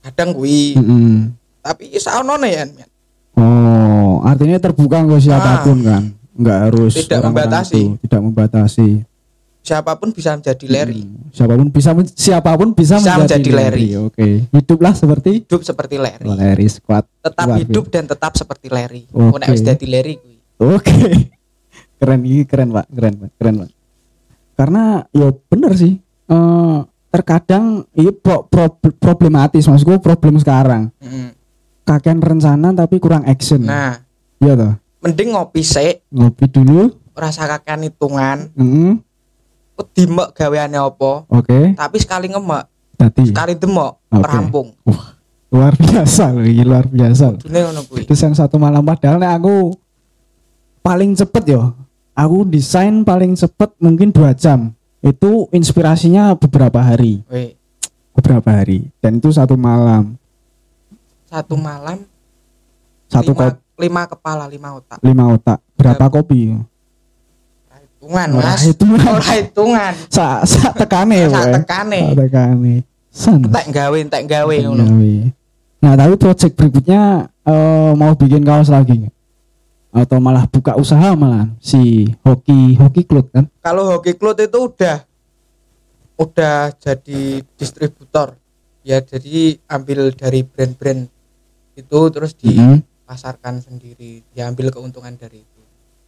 S2: kadang kuwi
S1: Mm-mm.
S2: tapi saonone ya.
S1: Oh artinya terbuka ke siapa pun kan nggak harus
S2: Ah. Tidak
S1: orang-orang
S2: membatasi.
S1: itu, tidak membatasi
S2: Siapa pun bisa menjadi Larry.
S1: Mm, siapa pun bisa men- siapa pun bisa,
S2: Bisa menjadi Larry.
S1: oke hiduplah seperti
S2: Hidup seperti Larry.
S1: Larry Squad
S2: Tetap
S1: Luar
S2: hidup dan tetap seperti Larry.
S1: Oke.
S2: Mau nek wis dadi Larry kuwi.
S1: Oke. keren ini keren, Pak. Keren, Pak. Keren, Pak. Karena ya bener sih. Eh terkadang ini pro- pro- problematis maksudku problem sekarang.
S2: Mm.
S1: Kakean rencana tapi kurang action.
S2: Nah,
S1: Iya toh.
S2: mending ngopi sik,
S1: Ngopi dulu.
S2: rasa kakean hitungan,
S1: Heeh.
S2: dimek gaweane apa,
S1: Oke.
S2: tapi sekali ngemek,
S1: Tadi.
S2: sekali demok,
S1: Oke.
S2: rampung.
S1: Wah, luar biasa loh, ini luar biasa.
S2: ngono kuwi.
S1: Terus yang satu malam padahal nek aku paling cepet yo. Aku desain paling cepet mungkin dua jam. Itu inspirasinya beberapa hari. Beberapa hari dan itu satu malam
S2: satu malam
S1: satu
S2: lima, lima kepala, lima otak.
S1: lima otak berapa kopi
S2: Ora Hitungan,
S1: Ora
S2: Mas.
S1: hitungan.
S2: Ora hitungan.
S1: sa sa tekane
S2: Sak tekane.
S1: Sak tekane san
S2: Entek gawe, entek gawe ngono.
S1: Nah tapi project berikutnya eh, mau bikin kaos lagi? Atau malah buka usaha malah si hoki hoki club kan
S2: Kalau Hoki Cloud itu udah udah jadi distributor. Ya, jadi ambil dari brand-brand itu terus
S1: Mm-mm.
S2: dipasarkan sendiri, diambil keuntungan dari itu.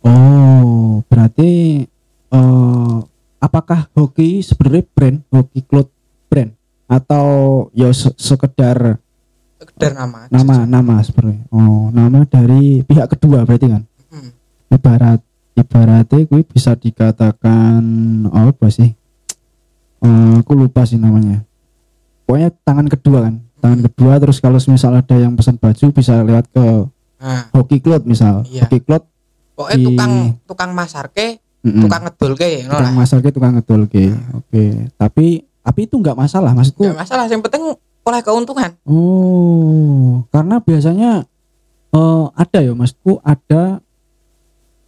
S1: oh berarti eh apakah hoki sebenarnya brand hoki club brand atau ya se- sekedar
S2: Sekedar nama. aja.
S1: nama nama sebenarnya oh nama dari pihak kedua berarti kan
S2: Hmm.
S1: ibarat ibaratnya gue bisa dikatakan apa sih Eh, aku lupa sih namanya pokoknya tangan kedua kan tangan kedua terus kalau misal ada yang pesan baju bisa lewat ke
S2: Nah,
S1: hoki cloth misal
S2: Iya.
S1: hoki cloth
S2: pokoknya
S1: Di-
S2: tukang tukang masarke,
S1: mm-mm.
S2: tukang ngedolke ngono
S1: tukang
S2: lah.
S1: masaknya tukang ngedolke oke tapi tapi itu nggak masalah maksudku
S2: Gak masalah, yang penting oleh keuntungan.
S1: Oh, karena biasanya eh ada ya maksudku ada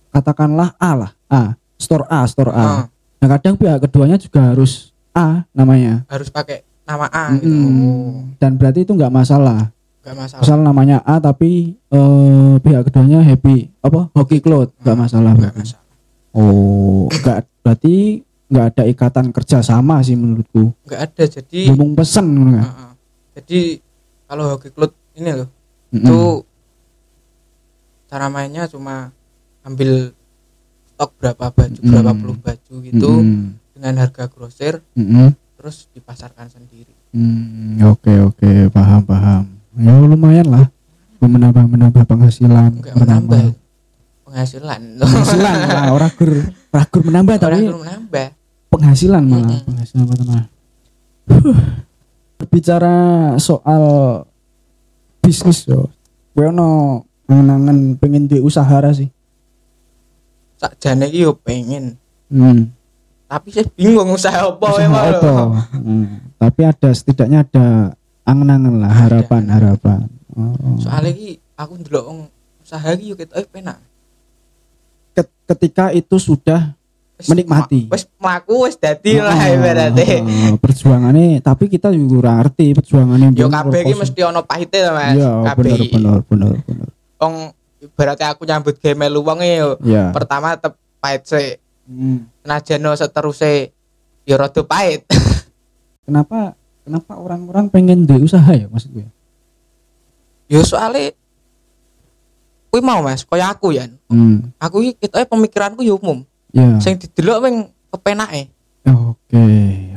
S1: katakanlah A lah, A, store A, store A.
S2: Nah,
S1: Nah kadang pihak keduanya juga harus A namanya.
S2: harus pakai nama A gitu.
S1: Mm-mm.
S2: Oh,
S1: Dan berarti itu nggak masalah.
S2: gak masalah.
S1: Misal namanya A tapi eh pihak keduanya happy apa hoki cloth nggak masalah.
S2: Gak
S1: berarti.
S2: masalah.
S1: Oh, nggak berarti nggak ada ikatan kerja sama sih menurutku.
S2: Gak ada jadi
S1: Ngomong pesen kan.
S2: Heeh. Jadi kalau hoki cloud ini loh
S1: Mm-mm.
S2: itu cara mainnya cuma ambil stok berapa baju
S1: Mm.
S2: berapa puluh baju gitu
S1: Mm-mm.
S2: dengan harga grosir
S1: Mm-mm.
S2: terus dipasarkan sendiri
S1: oke oke paham paham. ya lumayan lah menambah menambah penghasilan
S2: enggak menambah penghasilan
S1: penghasilan lah orang gur orang gur menambah
S2: orang
S1: tapi
S2: menambah
S1: penghasilan malah
S2: Mm-mm.
S1: penghasilan pertama bicara soal bisnis yo gue ono angen pengen duwe usaha ra sih
S2: sakjane iki yo pengen
S1: hmm.
S2: tapi saya bingung usaha apa
S1: usaha
S2: emang lho.
S1: apa Hmm. tapi ada setidaknya ada angen-angen lah
S2: Ada.
S1: harapan harapan oh.
S2: soalnya iki aku ndelok usaha iki yo ketoke penak
S1: Ket- ketika itu sudah Menikmati.
S2: ma- wis mlaku wis dadi lah
S1: Ah,
S2: ibaratnya.
S1: ah, perjuangannya tapi kita juga ora ngerti perjuangannya
S2: yo kabeh iki mesti ono pahite to Mas.
S1: Iya
S2: kabeh
S1: bener bener bener
S2: wong ibaratnya aku nyambut gawe melu wong e yo.
S1: Ya
S2: pertama tetep pahit sih
S1: Hmm.
S2: senajan seterusnya ya rada pahit.
S1: Kenapa kenapa orang-orang pengen duwe usaha ya maksud gue?
S2: Ya soalnya kuwi mau mas. Kaya aku ya
S1: hmm.
S2: aku iki ketoke pemikiranku ya umum
S1: ya.
S2: Sing didelok wing kepenake.
S1: Oke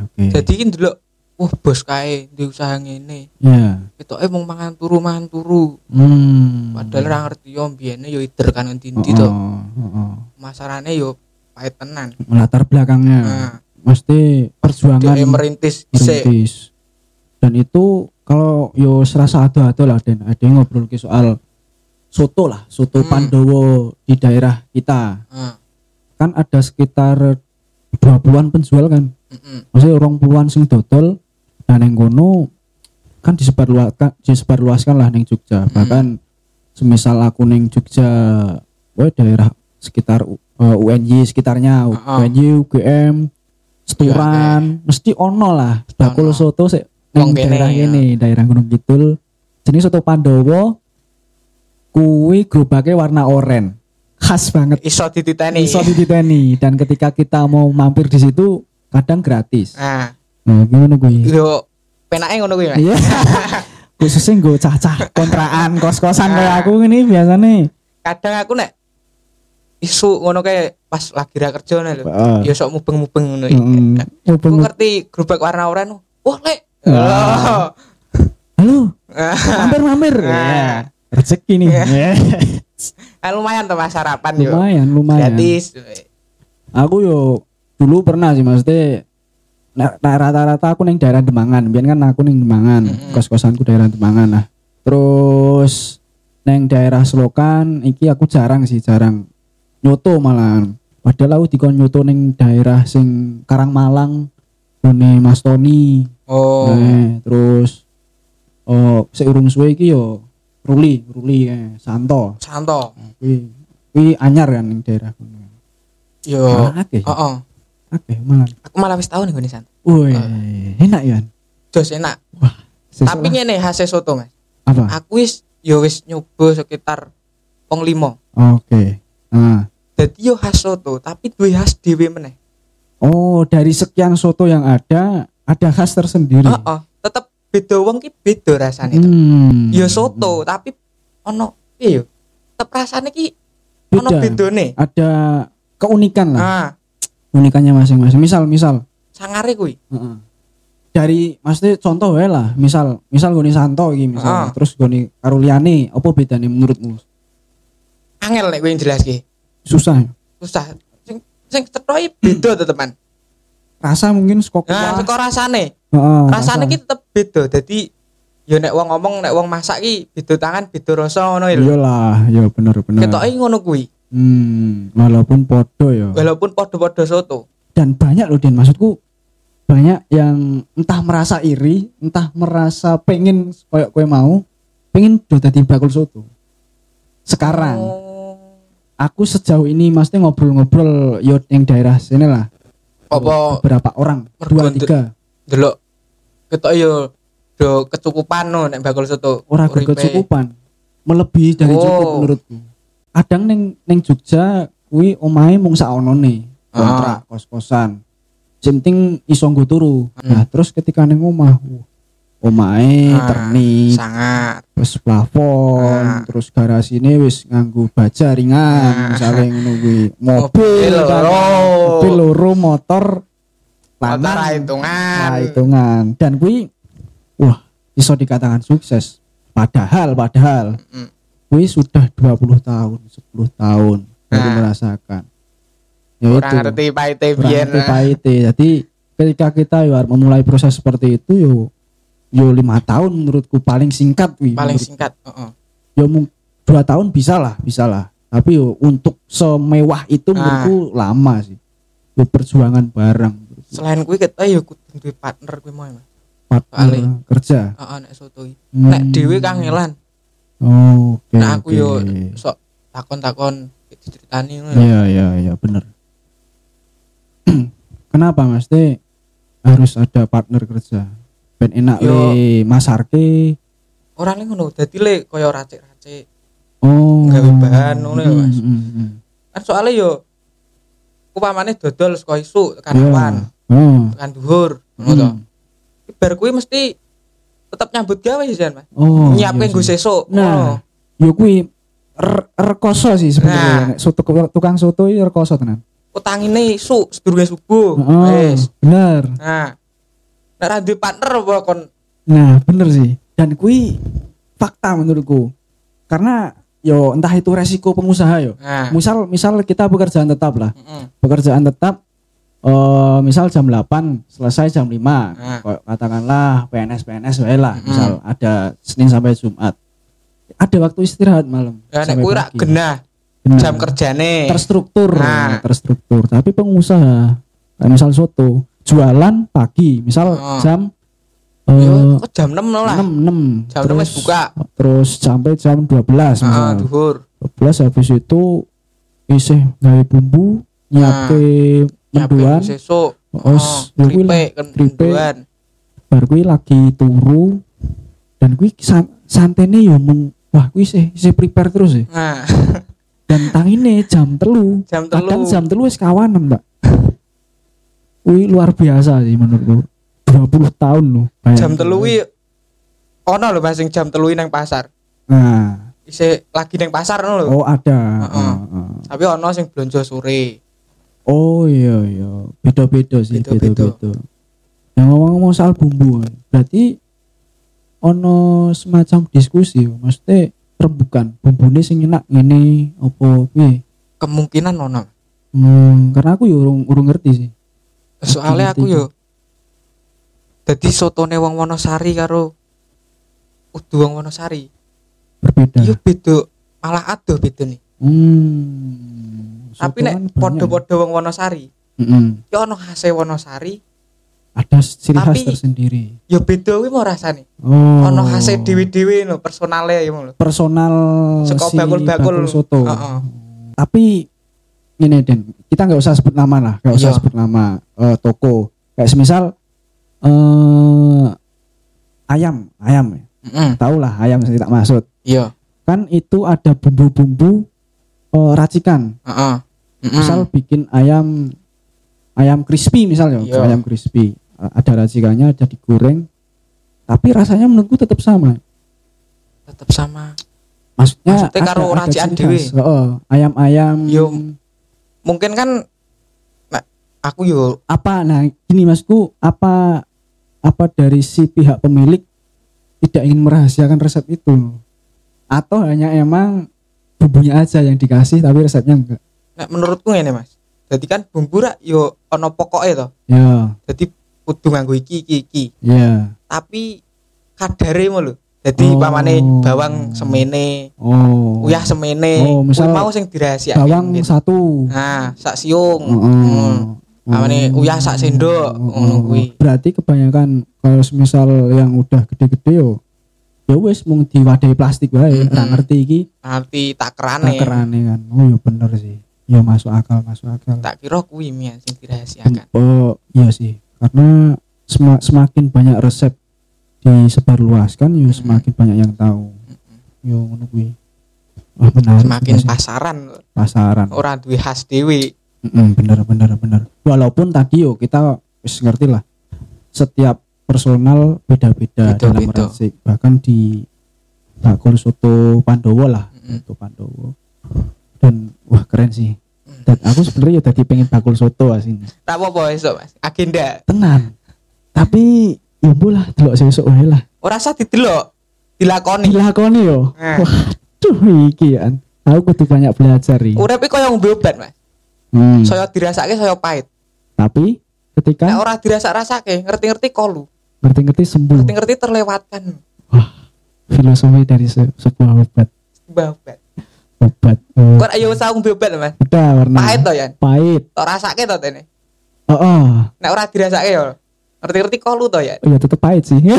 S1: oke.
S2: Jadi iki ndelok wah bos kae di usaha ngene?
S1: Ya.
S2: Ketoke mung mangan turu mangan turu.
S1: Hmm.
S2: padahal ra ngerti yo mbiyene yo ider kan ngendi
S1: oh,
S2: to.
S1: Oh, oh.
S2: masarane yo pahit tenan.
S1: Latar belakangnya.
S2: Nah.
S1: Mesti perjuangan
S2: dia merintis
S1: merintis. Dan itu kalau yo serasa ada ada lah dan ada yang ngobrol ke soal soto lah soto
S2: Hmm.
S1: Pandowo di daerah kita.
S2: Nah,
S1: kan ada sekitar 20-an penjual kan maksudnya orang puluhan sing dodol dan yang kono kan disebarluaskan disebarluaskan lah neng Jogja
S2: Hmm.
S1: bahkan semisal aku neng Jogja we daerah sekitar uh, UNY sekitarnya
S2: Heeh.
S1: UNY UGM Seturan mesti ono lah bakul
S2: Ono.
S1: soto sik
S2: Wong
S1: neng daerah
S2: ya.
S1: ini daerah Gunung Kidul jenis soto Pandowo kuwi gerobaknya warna oranye khas banget.
S2: Iso dititeni.
S1: Bisa dititeni. Dan ketika kita mau mampir di situ kadang gratis.
S2: Nah
S1: nah gimana gue
S2: yo penake ngono kuwi Mas.
S1: Iya. Khususnya gue cacah kontraan kos-kosan kayak aku ini biasanya.
S2: Kadang aku nek isu ngono kayak pas lagi ra kerja nih lho
S1: Heeh.
S2: ya sok mubeng-mubeng ngono
S1: Mm,
S2: iki aku
S1: mubeng-
S2: ngerti gerobak warna oranye wah lek.
S1: Wah. halo. Mampir mampir.
S2: Nah.
S1: Rezeki nih. Ya.
S2: Ah, lumayan tuh mas sarapan yo
S1: lumayan lumayan.
S2: Gratis.
S1: Aku yo dulu pernah sih maksudnya nah, nah, rata-rata aku neng daerah Demangan. Biar kan aku neng Demangan
S2: Mm-mm.
S1: kos-kosanku daerah Demangan lah. Terus neng daerah Selokan iki aku jarang sih jarang. Nyoto malahan. Padahal aku dikon nyoto neng daerah sing Karangmalang Bone Mas Tony.
S2: Oh.
S1: Eh, terus oh seurung suwe iki yo Ruli Ruli eh, Santo
S2: santo
S1: kuwi kuwi anyar kan ning daerah kono
S2: yo oh, oh.
S1: akeh malah
S2: aku malah wis tau nih gue santo
S1: Woi,
S2: Ah.
S1: enak ya.
S2: jos enak
S1: Sesuatu-
S2: tapi ngene hasil soto mas
S1: apa?
S2: aku wis yo wis nyoba sekitar pong limo
S1: Oke. Nah.
S2: jadi yo khas soto tapi duwe khas dhewe meneh
S1: Oh, dari sekian soto yang ada, ada khas tersendiri.
S2: oh, oh. tetep beda wong ki beda rasane to.
S1: Hmm.
S2: ya soto tapi ono piye yo tetep rasane ki ono
S1: Beda.
S2: bedone
S1: Ada keunikan lah.
S2: ah
S1: Unikannya masing-masing. Misal, misal.
S2: sangare kuwi
S1: Heeh. Dari maksudnya contoh wae lah. Misal, misal goni Santo iki misal.
S2: Ah.
S1: Terus goni Karuliane, apa bedanya menurutmu?
S2: angel nek kowe jelaske
S1: Susah. ya?
S2: susah sing sing cethoki beda tetepan
S1: Rasa mungkin skok
S2: nah saka rasane
S1: Heeh,
S2: rasane
S1: rasa.
S2: ki tetep beda. Dadi ya nek wong ngomong nek wong masak ki beda tangan beda rasa ngono ya lho.
S1: Iyalah, ya bener bener.
S2: ketoke ngono kuwi.
S1: Hmm, walaupun podo ya.
S2: walaupun padha-padha soto.
S1: Dan banyak loh Din. Maksudku banyak yang entah merasa iri entah merasa pengen kayak kue mau pengen do dadi bakul soto. Sekarang.
S2: Oh.
S1: aku sejauh ini maksudnya ngobrol-ngobrol yo yang daerah sini lah.
S2: Apa?
S1: Beberapa orang dua tiga.
S2: delok ketok yo do kecukupan no nek bakul soto
S1: orang
S2: Uripe.
S1: kecukupan melebihi dari
S2: Oh.
S1: cukup menurutku kadang neng neng Jogja kui omahe mung saonone kontrak kos-kosan Sing penting iso nggo turu
S2: Hmm.
S1: nah terus ketika neng omah wah, omahe
S2: Ah,
S1: ternik
S2: sangat
S1: terus plafon
S2: Ah.
S1: terus garasi ini wis nganggo baja ringan
S2: Ah.
S1: misalnya ngono kuwi
S2: Mobil
S1: mobil kan, mobil loro motor Lanang
S2: hitungan
S1: nah, hitungan dan kuwi wah iso dikatakan sukses padahal padahal
S2: Mm.
S1: kuwi sudah 20 tahun 10 tahun baru
S2: Nah.
S1: merasakan ya
S2: Orang
S1: itu
S2: ngerti pahite
S1: kurang
S2: biyen.
S1: pahite. jadi ketika kita yo harus memulai proses seperti itu yo yo lima tahun menurutku paling singkat wi
S2: Paling singkat, heeh.
S1: yo mung- dua tahun bisa lah bisa lah tapi yo untuk semewah itu
S2: Nah.
S1: menurutku lama sih yo perjuangan bareng
S2: Selain kuwi kita ya kudu duwe partner kuwi mau. Mas.
S1: partner
S2: Soalnya.
S1: kerja
S2: Heeh, nek soto.
S1: Hmm.
S2: Nek dhewe kangelan.
S1: oh, oke
S2: Nek aku
S1: oke.
S2: yo sok takon-takon diceritani ngono.
S1: Iya iya iya bener. Kenapa Mas Teh harus ada partner kerja? Ben enak
S2: Yo.
S1: le masarke.
S2: Ora le ngono, dadi le kaya racik-racik.
S1: Oh.
S2: Gawe bahan ngono ya, Mas.
S1: Hmm, hmm, hmm.
S2: Kan soalnya yo upamane dodol saka isu tekan
S1: Iya. Oh.
S2: tekan dhuwur, ngono to.
S1: Hmm.
S2: Bar kuwi mesti tetap nyambut gawe sih Jan, Mas.
S1: Oh.
S2: Nyiapke
S1: iya
S2: nggo
S1: sih.
S2: sesuk.
S1: Nah, yo kuwi re- rekoso sih
S2: Nah.
S1: sebenarnya. Nek Soto tukang soto iki rekoso tenan.
S2: utangine isu sedurunge subuh.
S1: Oh,
S2: Wis.
S1: bener.
S2: Nah. Nek ra duwe partner apa kon
S1: Nah, bener sih. Dan kui fakta menurutku. Karena yo entah itu resiko pengusaha yo.
S2: Nah.
S1: Misal misal kita pekerjaan tetap lah.
S2: Heeh.
S1: Pekerjaan tetap eh misal jam 8 selesai jam 5.
S2: Nah.
S1: Katakanlah PNS PNS wae lah.
S2: Mm-mm.
S1: Misal ada Senin sampai Jumat. Ada waktu istirahat malam.
S2: Ya
S1: sampai pagi.
S2: genah
S1: Benar.
S2: jam kerjane.
S1: terstruktur,
S2: Nah.
S1: terstruktur. Tapi pengusaha kayak misal soto jualan pagi, misal
S2: Oh.
S1: jam
S2: Yo kok jam 6 lah.
S1: 6 6
S2: Jam 6 wis buka.
S1: terus sampai jam 12
S2: Heeh,
S1: misal
S2: duhur.
S1: 12 habis itu isih gawe bumbu nyiapke menduan
S2: sesuk.
S1: Os,
S2: Oh,
S1: ya lah,
S2: keripik kan menduan.
S1: bar kuwi lagi turu dan kuwi san santene yo mung wah kuwi isih isih prepare terus ya
S2: Nah,
S1: dan tangine jam telu
S2: jam
S1: kadang
S2: telu.
S1: jam telu wis kawanan mbak kuwi luar biasa sih menurutku 20 tahun loh.
S2: Jam telu kuwi ono lho Mas sing jam telu nang pasar.
S1: nah
S2: Isih lagi nang pasar ngono lho.
S1: oh ada
S2: Heeh.
S1: Heeh.
S2: Tapi ono sing blonjo sore.
S1: Oh iya iya, beda-beda sih,
S2: Beda-beda.
S1: Yang ngomong-ngomong soal bumbu, berarti ono semacam diskusi, maksudnya rembukan bumbune sing enak ngene opo piye?
S2: Kemungkinan ono.
S1: Hmm, karena aku ya urung urung ngerti sih.
S2: Soalnya aku yo dadi sotone wong Wonosari karo udu wong Wonosari.
S1: Berbeda.
S2: Yo beda malah adoh beda nih.
S1: Hmm.
S2: Tapi nek
S1: banyak.
S2: padha-padha wong Wonosari,
S1: Mm-mm.
S2: yo ono khase Wonosari,
S1: Ada ciri khas
S2: Tapi-
S1: tersendiri.
S2: yo beda kuwi mau rasane.
S1: Oh.
S2: Ono khase dhewe-dhewe lho, personale yo lho.
S1: personal
S2: Saka
S1: si
S2: bakul-bakul.
S1: bakul soto.
S2: Heeh.
S1: Tapi ini Den, kita nggak usah sebut nama lah, nggak usah
S2: Iya.
S1: sebut nama eh, toko. Kayak semisal eh ayam, ayam, ya.
S2: Heeh.
S1: tahu lah ayam yang tak maksud.
S2: Iya.
S1: Kan itu ada bumbu-bumbu eh, racikan.
S2: Heeh.
S1: Misal bikin ayam ayam crispy misal ya,
S2: Iya.
S1: ayam crispy. Ada racikannya, ada digoreng. Tapi rasanya menurutku tetap sama.
S2: tetep sama.
S1: Maksudnya,
S2: Maksudnya karo racikan dhewe.
S1: Heeh, ayam-ayam
S2: Yo. Mungkin kan aku yo
S1: apa nah gini masku apa apa dari si pihak pemilik tidak ingin merahasiakan resep itu atau hanya emang bumbunya aja yang dikasih tapi resepnya enggak
S2: nek menurutku ngene Mas. Jadi kan bumbu rak yo ono pokoke to.
S1: ya
S2: Jadi kudu nganggo iki iki iki.
S1: ya
S2: Tapi kadare mau lho. Jadi
S1: Oh.
S2: pamane bawang semene,
S1: oh
S2: uyah semene.
S1: Oh, misal
S2: mau sing dirahasiakan.
S1: bawang
S2: Din.
S1: satu
S2: Nah, sak siung.
S1: Oh,
S2: Hmm. Pamane uyah sak sendok
S1: Oh,
S2: ngono kuwi.
S1: berarti kebanyakan kalau misal yang udah gede-gede yo ya wes mung diwadahi plastik wae
S2: Mm-mm.
S1: ora ngerti iki
S2: Nanti tak kerane.
S1: takerane kan oh ya bener sih ya masuk akal masuk akal
S2: Tak kira kuwi mian sing dirahasiakan.
S1: Oh iya sih, karena sema- semakin banyak resep disebarluaskan, ya semakin banyak yang tahu. Yo ngono kuwi. Wah benar.
S2: Semakin pasaran
S1: pasaran.
S2: ora duwe khas.
S1: Mm-mm, bener bener bener. Walaupun tadi yo kita wis ngerti lah. Setiap personal beda-beda dalam meracik. Bahkan di bakul soto Pandowo lah,
S2: Mm-mm.
S1: soto Pandowo. Dan wah keren sih. Dan aku sebenarnya ya tadi pengen bakul soto asini.
S2: Tak apa-apa esuk, Mas. Agenda.
S1: tenan tapi ya bolah delok sesuk wae lah
S2: Ora usah didelok. dilakoni.
S1: dilakoni yo.
S2: Nah.
S1: Waduh iki kan. Aku kudu banyak belajar iki.
S2: Urip iki koyo ngombe obat, Mas.
S1: Hmm.
S2: Saya dirasake saya pahit.
S1: Tapi ketika
S2: Nek ora dirasa-rasake, ngerti-ngerti kolu.
S1: ngerti-ngerti sembuh.
S2: Ngerti-ngerti terlewatkan.
S1: Wah, filosofi dari se- sebuah obat.
S2: Mbah obat.
S1: Obat.
S2: Kok ayo usah ngombe obat, Mas.
S1: Udah warna.
S2: Pahit to, Yan.
S1: Pahit.
S2: Tok rasake to tene.
S1: Oh, oh.
S2: Nek ora dirasake yo. Ngerti-ngerti kolu to, ya.
S1: Oh, ya tetep pahit sih.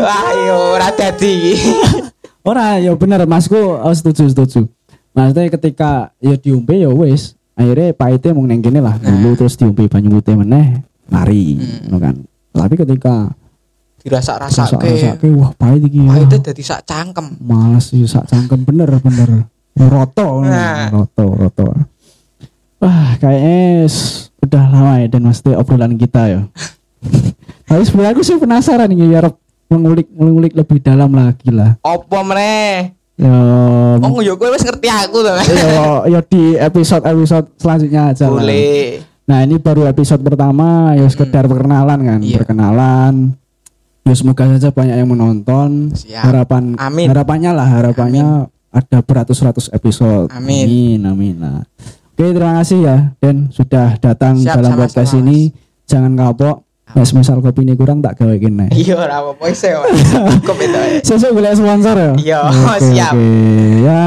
S2: Wah, yo ora dadi.
S1: Ora, ya bener Masku oh, setuju setuju. Maksudnya ketika ya diombe ya wis, akhirnya pahitnya mau neng kene lah dulu terus diombe banyu putih meneh lari, ngono kan. Tapi ketika
S2: Dirasa-rasake.
S1: rasa-rasake wah pahit iki. ya.
S2: Pahitnya dadi sak cangkem.
S1: Males sih sak cangkem bener bener. Roto,
S2: Nah.
S1: roto, roto. Wah, kayaknya udah lama ya dan mesti obrolan kita ya. Tapi sebenarnya aku sih penasaran nih ya Rob mengulik mengulik lebih dalam lagi lah.
S2: Apa meneh?
S1: Ya,
S2: Oh, yo kowe wis ngerti aku Mas.
S1: ya, ya di episode episode selanjutnya aja lah.
S2: Boleh.
S1: Nah ini baru episode pertama ya sekedar perkenalan kan,
S2: Iya.
S1: perkenalan. Ya semoga saja banyak yang menonton.
S2: Siap.
S1: Harapan
S2: Amin.
S1: harapannya lah harapannya ada beratus-ratus episode.
S2: Amin.
S1: amin, amin. Nah. Oke terima kasih ya Dan sudah datang
S2: Siap,
S1: dalam podcast
S2: Mas.
S1: ini. Jangan kapok. Nah, misal kopi ini kurang tak gawe kene.
S2: Iya ora apa-apa ya. Cukup itu. ya.
S1: Sesuk boleh sponsor ya?
S2: Iya, siap.
S1: oke. Ya,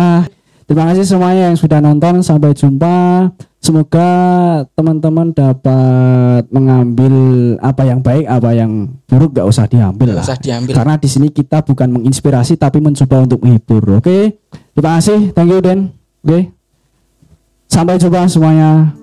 S1: terima kasih semuanya yang sudah nonton. Sampai jumpa. Semoga teman-teman dapat mengambil apa yang baik, apa yang buruk gak usah diambil lah.
S2: usah diambil.
S1: Karena di sini kita bukan menginspirasi tapi mencoba untuk menghibur. Oke, terima kasih. Thank you Den. Oke. Sampai jumpa semuanya.